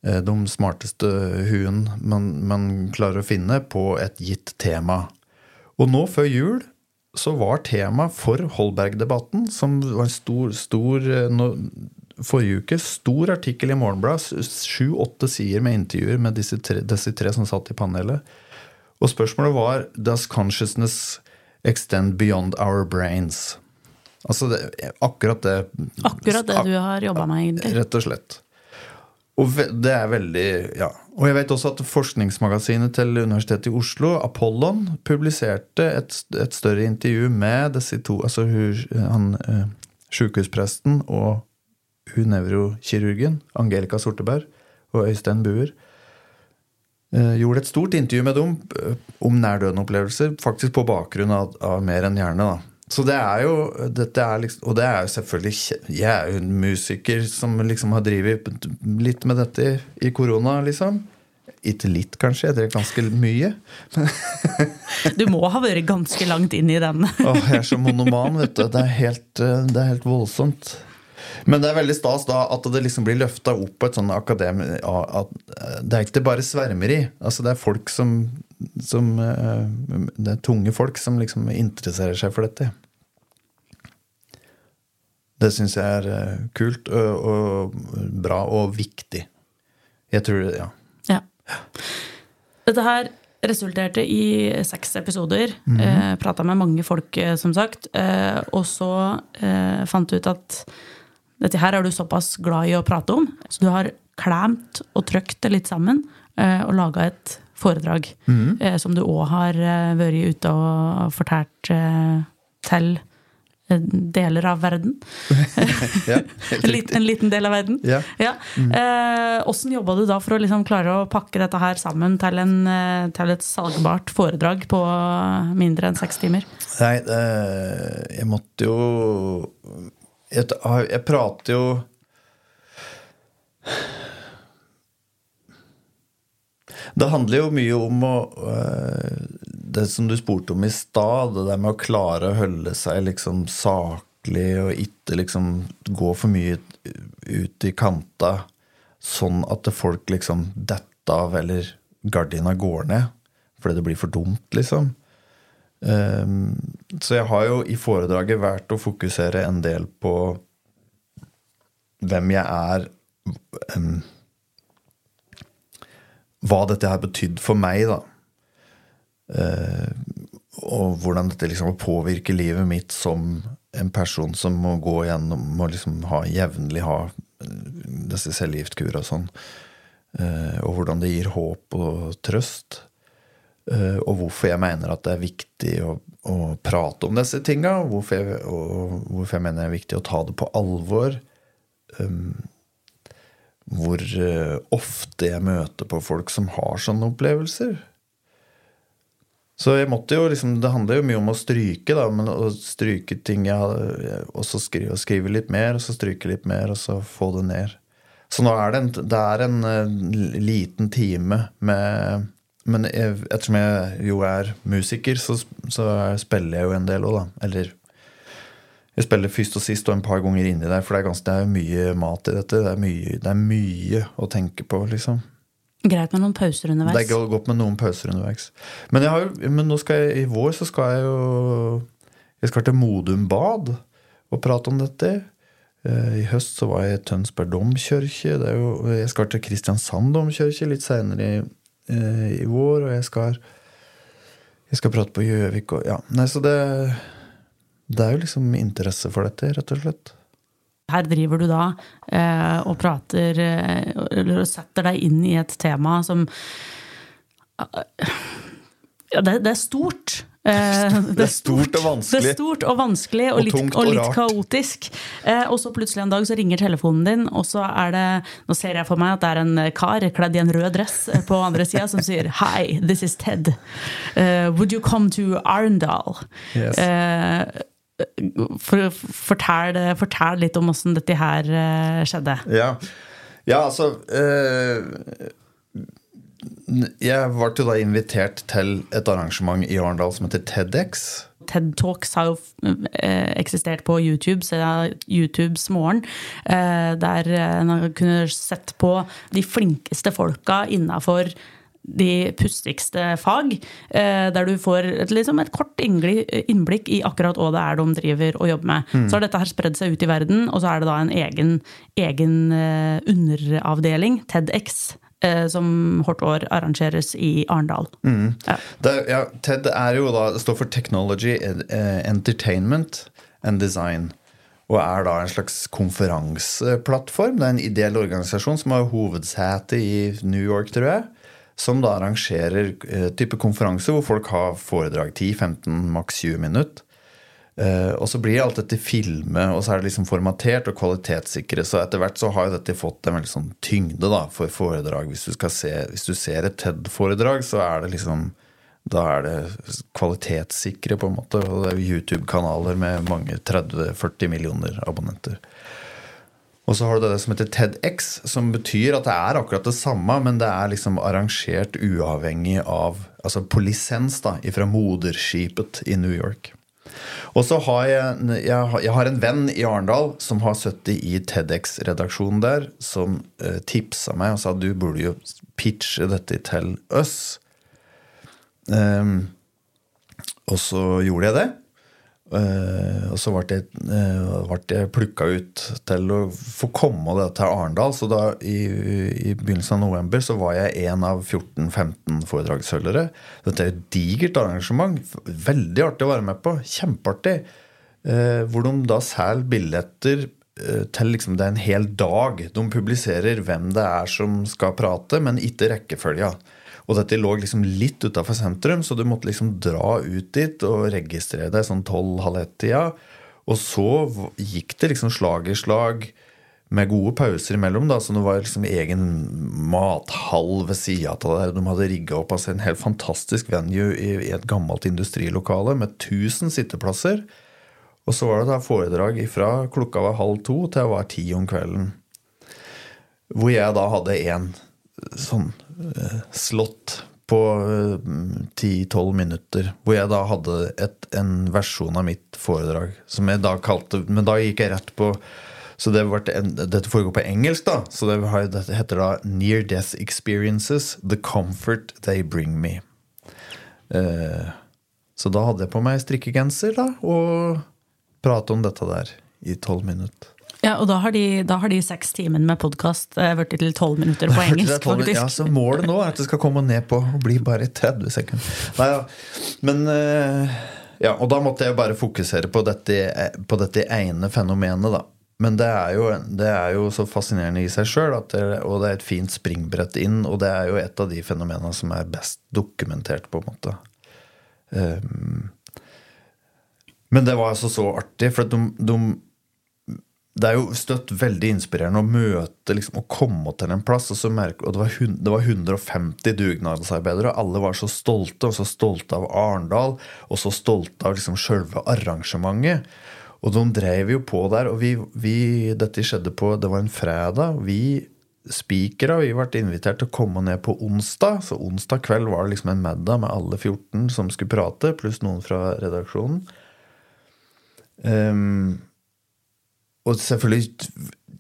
Eh, de smarteste huen man, man, klarer å finne på et gitt tema. Og nå før jul så var tema for Holberg-debatten, som var en stor, stor eh, no, Forrige uke stor artikkel i Morgenbladet, sju-åtte sider med intervjuer med disse tre, disse tre som satt i panelet. Og spørsmålet var Does consciousness extend beyond our brains? Altså det, akkurat det Akkurat det du har jobba med, egentlig. Rett og slett. Og det er veldig Ja. Og jeg vet også at forskningsmagasinet til Universitetet i Oslo, Apollon, publiserte et, et større intervju med disse to Altså han eh, sjukehuspresten og hun nevrokirurgen, Angelica Sorteberg, og Øystein Buer. Eh, gjorde et stort intervju med dem eh, om nærdøden-opplevelser, faktisk på bakgrunn av, av Mer enn hjerne. da så det er jo er liksom, Og det er jo selvfølgelig Jeg er jo en musiker som liksom har drevet litt med dette i korona, liksom. Ikke litt, kanskje. Jeg drev ganske mye. *laughs* du må ha vært ganske langt inn i den. Åh, jeg er så monoman, vet du. Det er helt, det er helt voldsomt. Men det er veldig stas da at det liksom blir løfta opp på et sånn akademi... Det er ikke bare svermeri. Altså det er folk som, som Det er tunge folk som liksom interesserer seg for dette. Det syns jeg er eh, kult og, og, bra og viktig. Jeg tror det, ja. ja. Dette her resulterte i seks episoder. Mm -hmm. eh, Prata med mange folk, eh, som sagt. Eh, og så eh, fant ut at dette her er du såpass glad i å prate om, så du har klemt og trykt det litt sammen eh, og laga et foredrag. Mm som du òg har vært ute og fortalt til deler av verden. *laughs* ja, *laughs* en, liten, en, liten, del av verden. Ja. ja. Åssen mm. eh, jobba du da for å liksom klare å pakke dette her sammen til, en, eh, til, et salgbart foredrag på mindre enn seks timer? Nei, jeg måtte jo Jeg, jeg prater jo Det handler jo mye om å øh, Det som du spurte om i stad, det der med å klare å holde seg liksom saklig og ikke liksom gå for mye ut i kanta, sånn at folk liksom detter av, eller gardina går ned fordi det blir for dumt, liksom. Um, så jeg har jo i foredraget vært å fokusere en del på hvem jeg er um, Hva dette har betydd for meg, da. Uh, og hvordan dette liksom påvirker livet mitt som en person som må gå gjennom og liksom ha jevnlig ha disse cellegiftkurene og sånn. Og hvordan det gir håp og trøst. Uh, og hvorfor jeg mener at det er viktig å, å prate om disse tinga. Hvorfor jeg, hvorfor jeg mener det er viktig å ta det på alvor. Um, hvor uh, ofte jeg møter på folk som har sånne opplevelser. Så jeg måtte jo liksom, Det handler jo mye om å stryke, da. Men å stryke ting jeg hadde, Og så skrive, skrive, litt mer, og så stryke litt mer, og så få det ned. Så nå er det en, det er en uh, liten time med men jeg, ettersom jeg jo er musiker, så, så spiller jeg jo en del òg, da. Eller jeg spiller først og sist og en par ganger inni der, for det er, ganske, det er mye mat i dette. Det er, mye, det er mye å tenke på, liksom. Greit med noen pauser underveis. Det er godt med noen pauser underveis. Men, har, men nå skal jeg, i vår så skal jeg jo Jeg skal til Modum Bad og prate om dette. Eh, I høst så var jeg i Tønsberg domkirke. Jeg skal til Kristiansand domkirke litt seinere eh, i vår, og jeg skal, jeg skal prate på Gjøvik og Ja. Nei, så det Det er jo liksom interesse for dette, rett og slett. Her driver du da eh, og prater eh, Eller setter deg inn i et tema som Ja, det, det er stort. Eh, det, er stort og vanskelig. *laughs* Det er stort og vanskelig og, og litt, og, og litt kaotisk. Eh, og så plutselig en dag så ringer telefonen din, og så er det Nå ser jeg for meg at det er en kar kledd i en rød dress eh, på andre sida som sier Hi, this is Ted. Uh, would you come to Arendal? Yes. Uh, for, fortell, fortell, litt om åssen dette her skjedde. Ja, ja altså jeg ble jo da invitert til et arrangement i Arendal som heter TEDX. TED Talks har jo eh, eksistert på YouTube siden YouTubes morgen. Eh, der en kunne sett på de flinkeste folka innafor de pustigste fag. Eh, der du får et, liksom et kort innblikk i akkurat hva det er de driver og jobber med. Mm. Så har dette her spredd seg ut i verden, og så er det da en egen, egen underavdeling, TEDX Eh, som hvert år arrangeres i Arendal. Mm. Ja. ja, TED er jo da, står for Technology, eh, Entertainment and Design. Og er da en slags konferanseplattform. Det er en ideell organisasjon som har hovedsete i New York, tror jeg. Som da arrangerer eh, type konferanser hvor folk har foredrag 10-15, maks 20 minutter. Uh, og så blir alt dette filmet, og så er det liksom formatert og kvalitetssikret. Så etter hvert så har jo dette fått en veldig sånn tyngde da, for foredrag. Hvis du, se, hvis du ser et TED-foredrag, så er det liksom Da er det kvalitetssikre, på en måte. Og det er YouTube-kanaler med mange 30-40 millioner abonnenter. Og så har du det som heter TEDX, som betyr at det er akkurat det samme, men det er liksom arrangert uavhengig av Altså på lisens, da, ifra moderskipet i New York. Og så har jeg, jeg, har en venn i Arendal som har sittet i TEDX-redaksjonen der, som eh, tipsa meg og sa du burde jo pitche dette til oss. Um, og så gjorde jeg det. Uh, og så ble jeg, uh, jeg plukka ut til å få komme det til Arendal. Så da i, i, begynnelsen av november så var jeg en av 14-15 foredragsholdere. Dette er et digert arrangement. Veldig artig å være med på. Kjempeartig. Uh, hvor de da selger billetter til liksom det er en hel dag. De publiserer hvem det er som skal prate, men ikke rekkefølga. Og dette lå liksom litt utafor sentrum, så du måtte liksom dra ut dit og registrere deg sånn tolv-halv ett-tida. Og så gikk det liksom slag i slag med gode pauser imellom. da, Så det var liksom egen mathall ved sida av det. De hadde rigga opp altså en helt fantastisk venue i et gammelt industrilokale med 1000 sitteplasser. Og så var det da foredrag fra klokka var halv to til jeg var ti om kvelden. Hvor jeg da hadde en sånn eh, slott på 10-12 minutter. Hvor jeg da hadde et, en versjon av mitt foredrag. Som jeg da kalte Men da gikk jeg rett på så det en, Dette foregår på engelsk, da. Så det, det heter da Near Death Experiences The Comfort They Bring Me. Eh, så da hadde jeg på meg strikkegenser da, og prate om dette der i tolv minutter. Ja, Og da har de, da har de seks timene med podkast eh, blitt til tolv minutter på *laughs* engelsk, 12, faktisk. Ja, så Målet nå er at det skal komme ned på og bli bare 30 sekunder. Nei, ja. Men eh, ja, Og da måtte jeg bare fokusere på dette, på dette ene fenomenet, da. Men det er, jo, det er jo så fascinerende i seg sjøl, og det er et fint springbrett inn. Og det er jo et av de fenomenene som er best dokumentert, på en måte. Um, men det var altså så artig, for de, de, det er jo støtt veldig inspirerende å møte liksom, Å komme til en plass. Og, merke, og det, var, det, var, 150 dugnadsarbeidere, og alle var så stolte. Og så stolte av Arendal, og så stolte av liksom, sjølve arrangementet. Og de drev jo på der. Og vi, vi, dette skjedde på Det var en fredag. Vi spikere vi ble invitert til å komme ned på onsdag. Så onsdag kveld var det liksom en middag med alle 14 som skulle prate, pluss noen fra redaksjonen. Um, og selvfølgelig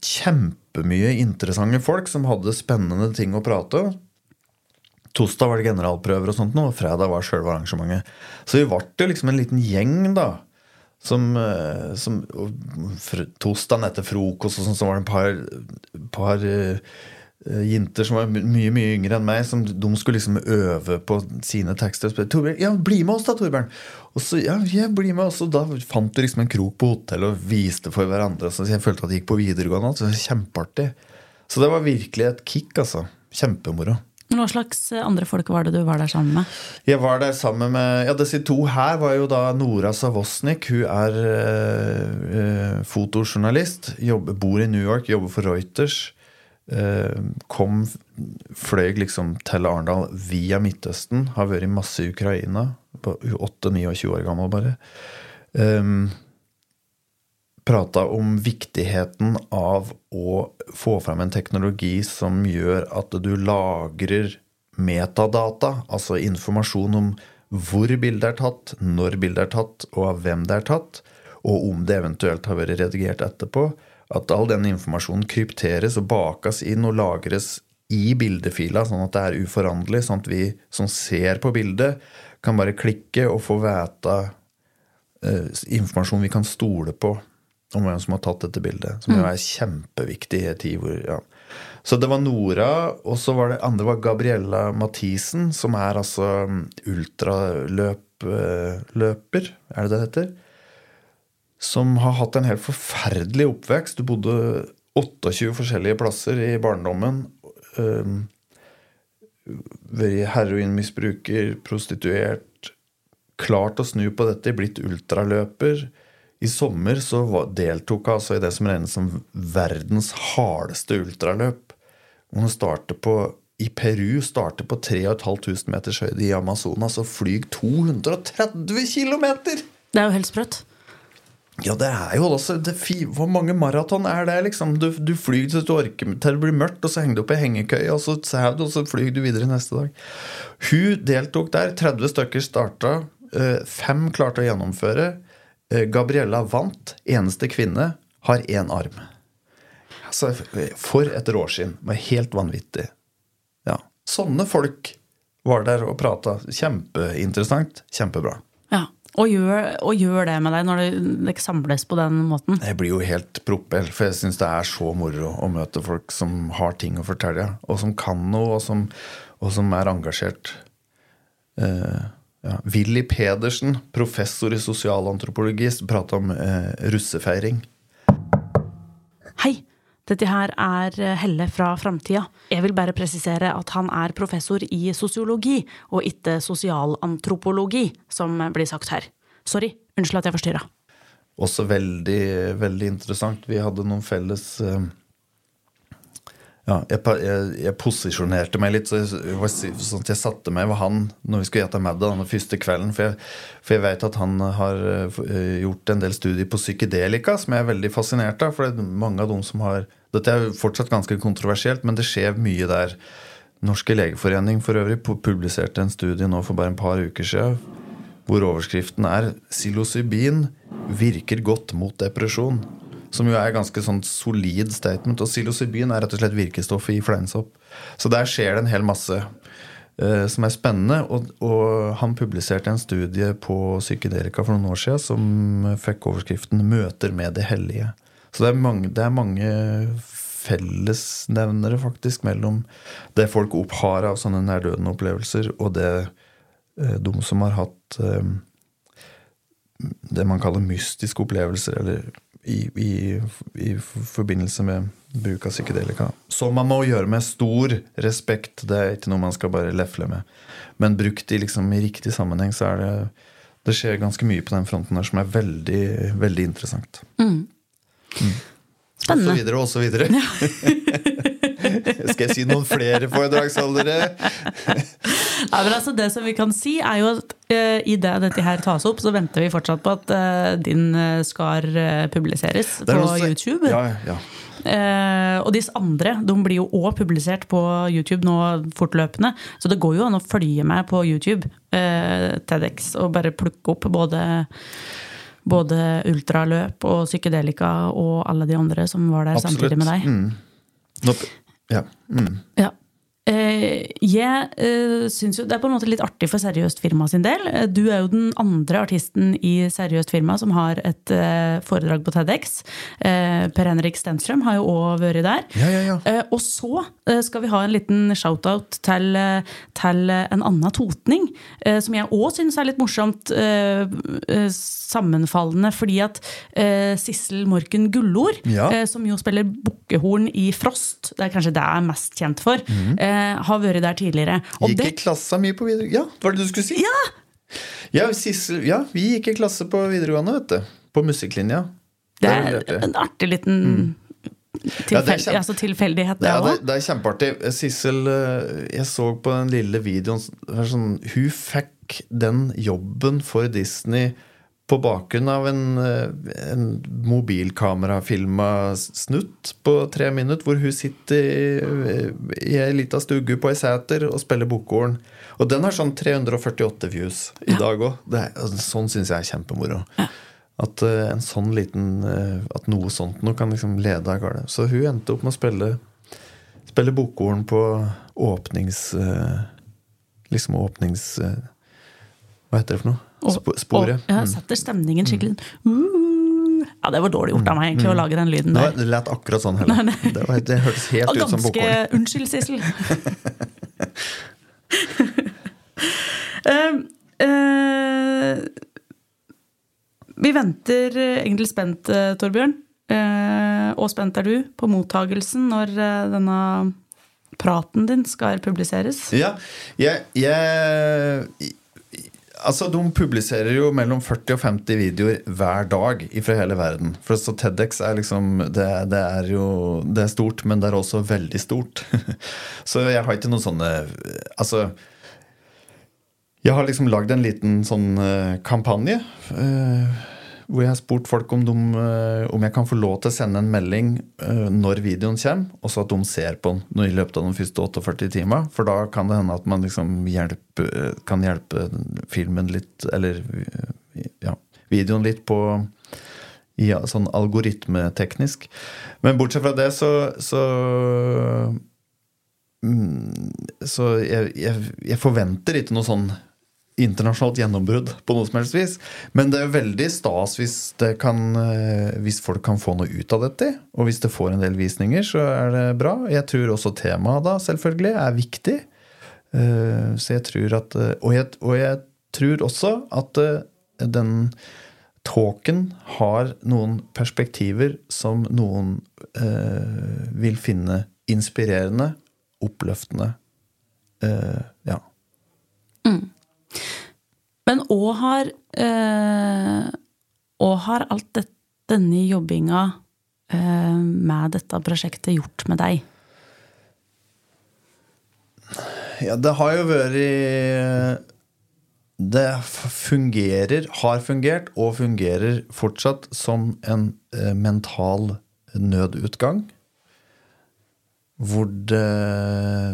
kjempemye interessante folk som hadde spennende ting å prate om. Torsdag var det generalprøver, og sånt, og fredag var sjølve arrangementet. Så vi ble liksom en liten gjeng, da. Som, eh, som Torsdagen etter frokost og sånn, så var det et par, par uh, jenter som var mye mye yngre enn meg, som de skulle liksom øve på sine tekster. Og Torbjørn, ja, bli med oss da, Torbjørn! Og så, ja, jeg blir med, og da fant du liksom en krok på hotellet og viste for hverandre. Så jeg følte at jeg gikk på videregående. Så det var Kjempeartig. Så det var virkelig et kick, altså. Kjempemoro. Hva slags andre folk var det du var der sammen med? Jeg var der sammen med Ja, disse to her var jo da Nora Savosnik. Hun er øh, fotojournalist. Jobber, bor i New York, jobber for Reuters. Uh, kom, fløy liksom til Arendal via Midtøsten. Har vært masse i Ukraina. 8-29 år gammel, bare. Um, prata om viktigheten av å få fram en teknologi som gjør at du lagrer metadata, altså informasjon om hvor bildet er tatt, når bildet er tatt, og av hvem det er tatt, og om det eventuelt har vært redigert etterpå. At all den informasjonen krypteres og bakes inn og lagres i bildefila, sånn at det er uforanderlig, sånn at vi som ser på bildet, kan bare klikke og få vite eh, informasjon vi kan stole på om hvem som har tatt dette bildet. Som jo er kjempeviktig i en tid hvor ja. Så det var Nora, og så var det andre var Gabriella Mathisen, som er altså ultraløper, er det det heter? Som har hatt en helt forferdelig oppvekst. Du bodde 28 forskjellige plasser i barndommen. Vært heroinmisbruker, prostituert. Klart å snu på dette, blitt ultraløper i sommer så deltok jeg altså i det som regnes som verdens hardeste ultraløp. Hun starter på, I Peru starter på 3500 meters høyde i Amazonas og flyr 230 km! Det er jo helt sprøtt. Ja, det er jo også Hvor mange maraton er det, liksom? Du, du flyr til du orker til det blir mørkt, og så henger du opp i hengekøye, og så sover du, og så flyr du videre neste dag. Hun deltok der. 30 stykker starta. Eh, fem klarte å gjennomføre. Eh, Gabriella vant. Eneste kvinne. Har én arm. Altså, for et råskinn. Var helt vanvittig. Ja. Sånne folk var der og prata. Kjempeinteressant. Kjempebra. Ja. Og gjør, og gjør, det med deg når det samles på den måten? Jeg blir jo helt propell, for jeg syns det er så moro å møte folk som har ting å fortelle, og som kan noe, og som, og som er engasjert. Uh, ja. Willy Pedersen, professor i sosialantropologi, prata om uh, russefeiring. Hei! Dette her er eh, Helle fra Framtida. Jeg vil bare presisere at han er professor i sosiologi, og ikke sosialantropologi, som blir sagt her. Sorry. Unnskyld at jeg forstyrra. Også veldig, veldig interessant. Vi hadde noen felles eh, ja, jeg, jeg, jeg, posisjonerte meg litt, så jeg, sånn at jeg satte meg ved han når vi skulle gjette middag den første kvelden. For jeg, for jeg vet at han har eh, gjort en del studier på psykedelika, som jeg er veldig fascinert av. For det er mange av dem som har Dette er fortsatt ganske kontroversielt, men det skjer mye der Norske legeforening for øvrig publiserte en studie nå for bare en par uker siden hvor overskriften er 'Psilocybin virker godt mot depresjon'. Som jo er ganske sånn solid statement. Og psilocybin er rett og slett virkestoffet i fleinsopp. Så der skjer det en hel masse eh, som er spennende. Og, og han publiserte en studie på psykedelika for noen år siden som fikk overskriften 'Møter med det hellige'. Så det er mange, det er mange fellesnevnere faktisk mellom det folk opphar av sånne nærdødende opplevelser, og det eh, de som har hatt eh, det man kaller mystiske opplevelser, eller i, i, i forbindelse med bruk av psykedelika. Som man må gjøre med stor respekt. Det er ikke noe man skal bare lefle med. Men brukt i, liksom, i riktig sammenheng, så er det Det skjer ganske mye på den fronten her som er veldig, veldig interessant. Og så videre, og så videre. *laughs* Skal jeg si noen flere foredragsholdere? *laughs* Ja, men altså det som vi kan si er jo at uh, i det dette her tas opp, så venter vi fortsatt på at uh, din eh, skar uh, publiseres er på også, YouTube. Ja, ja. Eh, og disse andre de blir jo òg publisert på YouTube nå fortløpende. Så det går jo an å følge med på YouTube, eh, TEDx, og bare plukke opp både, både ultraløp og psykedelika og alle de andre som var der Absolutt. samtidig med deg. Mm. Nå, ja. Mm. Ja. Eh, jeg synes syns jo det er på en måte litt artig for Seriøst firma sin del. Eh, Du er jo den andre artisten i Seriøst firma som har et eh, foredrag på TEDx. Eh, per Henrik Stenstrøm har jo òg vært der. Ja, ja, ja. Eh, og så eh, skal vi ha en liten shout-out til, eh, til eh, en annen totning, eh, som jeg òg syns er litt morsomt eh, eh, sammenfallende, fordi at eh, Sissel Morken Gullord, eh, som jo spiller bukkehorn i Frost, det er kanskje det jeg er mest kjent for, eh, har vært der tidligere. Og Gikk det, i klassa mye på videregående? Ja, var det det du skulle si? ja! Ja, Sissel, ja, vi gikk i klasse på videregående, vet du. På musikklinja. Det er en artig liten Ja, det er kjempe- altså tilfeldighet, det Ja, det, det er kjempeartig. Sissel, eh, jeg så på den lille videoen sånn, Hun fikk den jobben for Disney på bakgrunn av en, eh, en mobilkamerafilma snutt på tre minutter, hvor hun sitter i, i ei lita stugu på ei seter og spiller bokhorn. Og den har sånn 348 views i dag òg. Sånn syns jeg er kjempemoro. At uh, en sånn liten uh, At noe sånt noe kan liksom lede av gårde. Så hun endte opp med å spille Spille bokhorn på åpnings... Uh, liksom åpnings... eh, hva heter det for noe? Sp sporet. Og, ja, Mm. setter stemningen skikkelig uh, Ja, det var dårlig gjort av meg egentlig å lage den lyden Nei, der. det lät akkurat sånn heller. Det, var, det hørtes helt ut som ganske. Unnskyld, Sissel. uh, *laughs* uh, vi venter eh, egentlig spent, eh, Torbjørn. Og spent er du på mottagelsen når denne praten din skal publiseres. Ja, jeg, jeg Altså, De publiserer jo mellom 40 og 50 videoer hver dag fra hele verden. For så TEDx er liksom det, det er jo Det er stort, men det er også veldig stort. *laughs* så jeg har ikke noen sånne Altså Jeg har liksom lagd en liten sånn eh, kampanje. eh, hvor jeg har spurt folk om, de, eh, om jeg kan få lov til å sende en melding eh, når videoen kommer, og så at de ser på den i løpet av de første 48 timer. For da kan det hende at man liksom hjelpe, kan hjelpe filmen litt, eller eh, ja, videoen litt på ja, sånn algoritmeteknisk. Men bortsett fra det, så, så mm, Så jeg, jeg, jeg forventer ikke noe sånn internasjonalt gjennombrudd på noe som helst vis. Men det er veldig stas hvis, det kan, eh, hvis folk kan få noe ut av dette. Og hvis det får en del visninger, så er det bra. Jeg tror også temaet da selvfølgelig er viktig. Eh, Så jeg tror at eh, Og jeg, og jeg tror også at den talken har noen perspektiver som noen eh, vil finne inspirerende, oppløftende. Eh, ja. Men òg har Og har alt det, denne jobbinga øh, med dette prosjektet gjort med deg? Ja, det har jo vært Det fungerer, har fungert og fungerer fortsatt som en eh, mental nødutgang. Hvor det,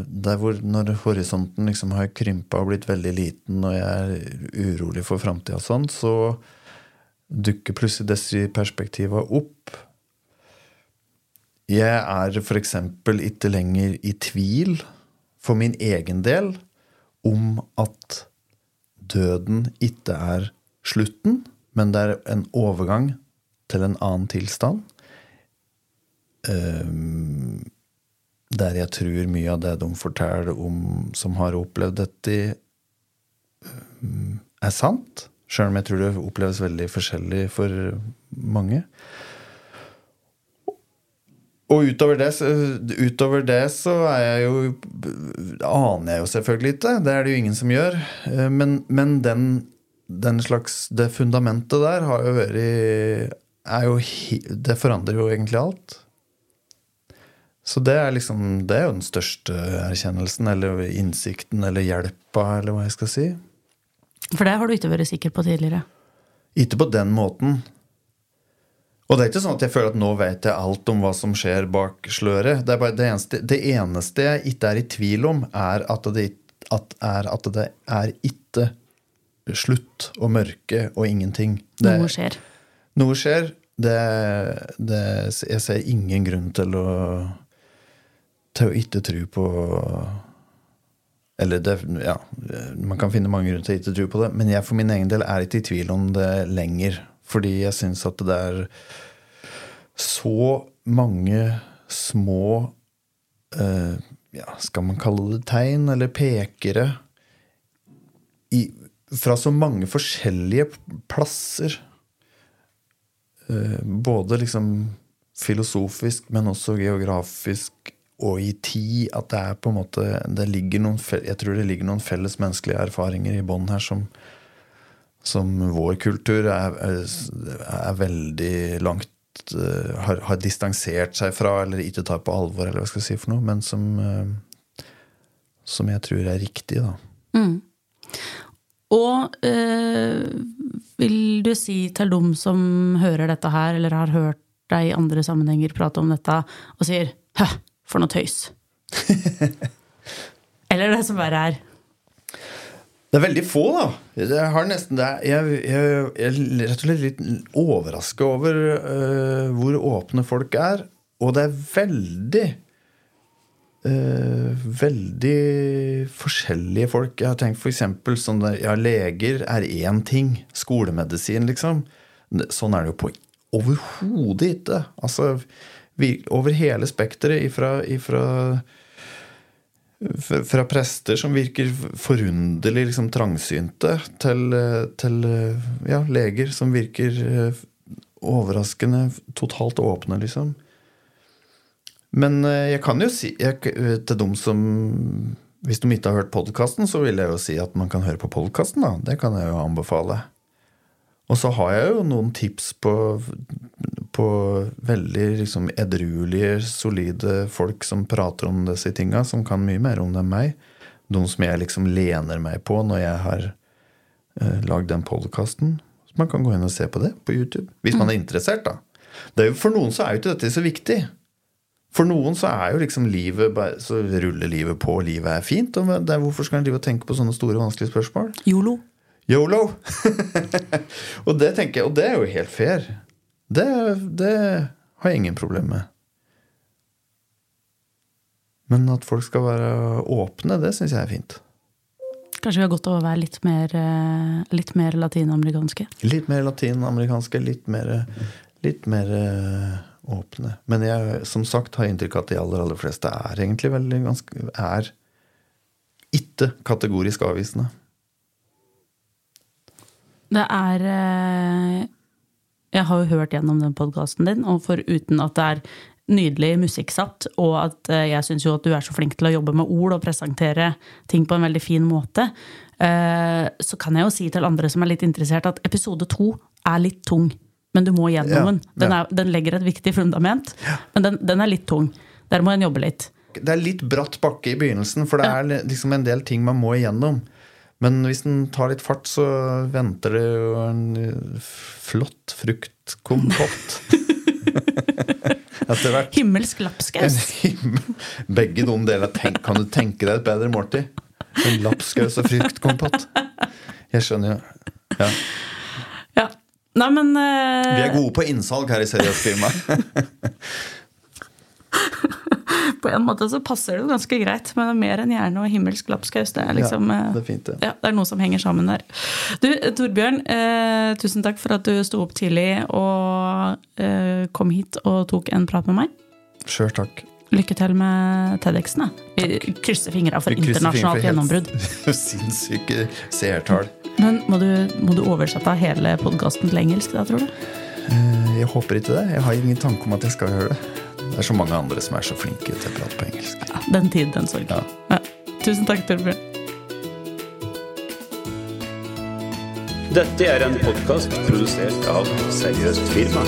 det hvor når horisonten liksom har krympa og blitt veldig liten, og jeg er urolig for framtida sånn, så dukker plutselig disse perspektiva opp. Jeg er f.eks. ikke lenger i tvil, for min egen del, om at døden ikke er slutten, men det er en overgang til en annen tilstand. Um, der jeg tror mye av det de forteller om som har opplevd dette, um, er sant. Sjøl om jeg tror det oppleves veldig forskjellig for mange. Og utover det, utover det, så er jeg jo aner jeg jo selvfølgelig ikke. Det er det jo ingen som gjør. Eh, men, men den, den, slags Det fundamentet der har jo vært jo, Det forandrer jo egentlig alt. Så det er liksom Det er jo den største erkjennelsen, eller innsikten, eller hjelpa, eller hva jeg skal si. For det har du ikke vært sikker på tidligere? Ikke på den måten. Og det er ikke sånn at jeg føler at nå vet jeg alt om hva som skjer bak sløret. Det, det, eneste, det eneste, jeg ikke er i tvil om, er at det, at, er, at det er ikke slutt og mørke og ingenting. Det, noe skjer. Noe skjer. jeg ser ingen grunn til å til å ikke tro på Eller det, ja, man kan finne mange grunner til å ikke tro på det, men jeg for min egen del er ikke i tvil om det lenger. Fordi jeg syns at det er så mange små eh, ja, Skal man kalle det tegn eller pekere? I, fra så mange forskjellige plasser. Eh, både liksom filosofisk, men også geografisk og i tid. At det er på en måte noen, Jeg tror det ligger noen felles menneskelige erfaringer i bånn her som som vår kultur er, er, veldig langt uh, har, har, distansert seg fra, eller ikke tar på alvor, eller hva skal jeg si for noe, men som, uh, som jeg tror er riktig, da. Mm. Og øh, vil du si til dem som hører dette her, eller har hørt deg i andre sammenhenger prate om dette, og sier 'hæ, for noe tøys'? *laughs* eller det som bare er det er veldig få, da. Jeg, har nesten, det, jeg, jeg, jeg er rett og slett litt overraska over uh, hvor åpne folk er. Og det er veldig uh, Veldig forskjellige folk. Jeg har tenkt f.eks. sånn der, ja, leger er én ting. Skolemedisin, liksom. Sånn er det jo på overhodet ikke. Altså, over hele spekteret ifra, ifra fra prester som virker forunderlig liksom, trangsynte, til, til ja, leger som virker eh, overraskende totalt åpne, liksom. Men eh, jeg kan jo si jeg, til dem som Hvis de ikke har hørt podkasten, så vil jeg jo si at man kan høre på podkasten. Det kan jeg jo anbefale. Og så har jeg jo noen tips på, på veldig liksom edruelige, solide folk som prater om disse tinga, som kan mye mer om det enn meg. Noen som jeg liksom lener meg på når jeg har eh, lagd den podkasten. Så man kan gå inn og se på det på YouTube. Hvis man er interessert, da. Jo, for noen så er jo ikke dette så viktig. For noen så er jo liksom livet Så ruller livet på, livet er fint. Og er, hvorfor skal en drive og tenke på sånne store, vanskelige spørsmål? Yolo. Yolo! *laughs* og det tenker jeg, og det er jo helt fair. Det, det har jeg ingen problem med. Men at folk skal være åpne, det syns jeg er fint. Kanskje vi har godt av å være litt mer, eh, litt mer latinamerikanske? Litt mer latinamerikanske, litt mer, litt mer eh, åpne. Men jeg som sagt har inntrykk av at de aller, aller fleste er egentlig veldig ganske er ikke kategorisk avvisende. Det er eh, Jeg har jo hørt gjennom den podkasten din, og foruten at det er nydelig musikksatt, og at eh, jeg syns jo at du er så flink til å jobbe med ord og presentere ting på en veldig fin måte, eh, så kan jeg jo si til andre som er litt interessert, at episode to er litt tung. Men du må gjennom den. Den, er, den legger et viktig fundament, men den, den, er litt tung. Der må en jobbe litt. Det er litt bratt bakke i begynnelsen, for det er liksom en del ting man må igjennom. Men hvis den tar litt fart, så venter det jo en flott fruktkompott. *laughs* Etter hvert. Himmelsk lapskaus. Begge de deler. Tenk, kan du tenke deg et bedre måltid? En lapskaus og fruktkompott. Jeg skjønner jo. Ja. Ja. Nei, men uh... Vi er gode på innsalg her i Seriøst firma. *laughs* *laughs* på en måte så passer det jo ganske greit. Men det er mer enn hjerne og himmelsk lapskaus. Det liksom Ja, eh, det er fint, det. Ja, det er noe som henger sammen der. Du, Torbjørn, eh, tusen takk for at du sto opp tidlig og eh, kom hit og tok en prat med meg. Sjøl takk. Lykke til med TEDX-en. Vi krysser fingra for krysser internasjonalt for gjennombrudd. *laughs* Sinnssyke seertall. Men må du, må du oversette hele podkasten til engelsk, da, tror du? Eh, Jeg håper ikke det. Jeg har ingen tanke om at jeg skal gjøre det. Det er så mange andre som er så flinke til å prate på engelsk. Ja, den tid, den sorg. Ja. Ja. Tusen takk, Torbjørn. Dette er en podkast produsert av Seriøst firma.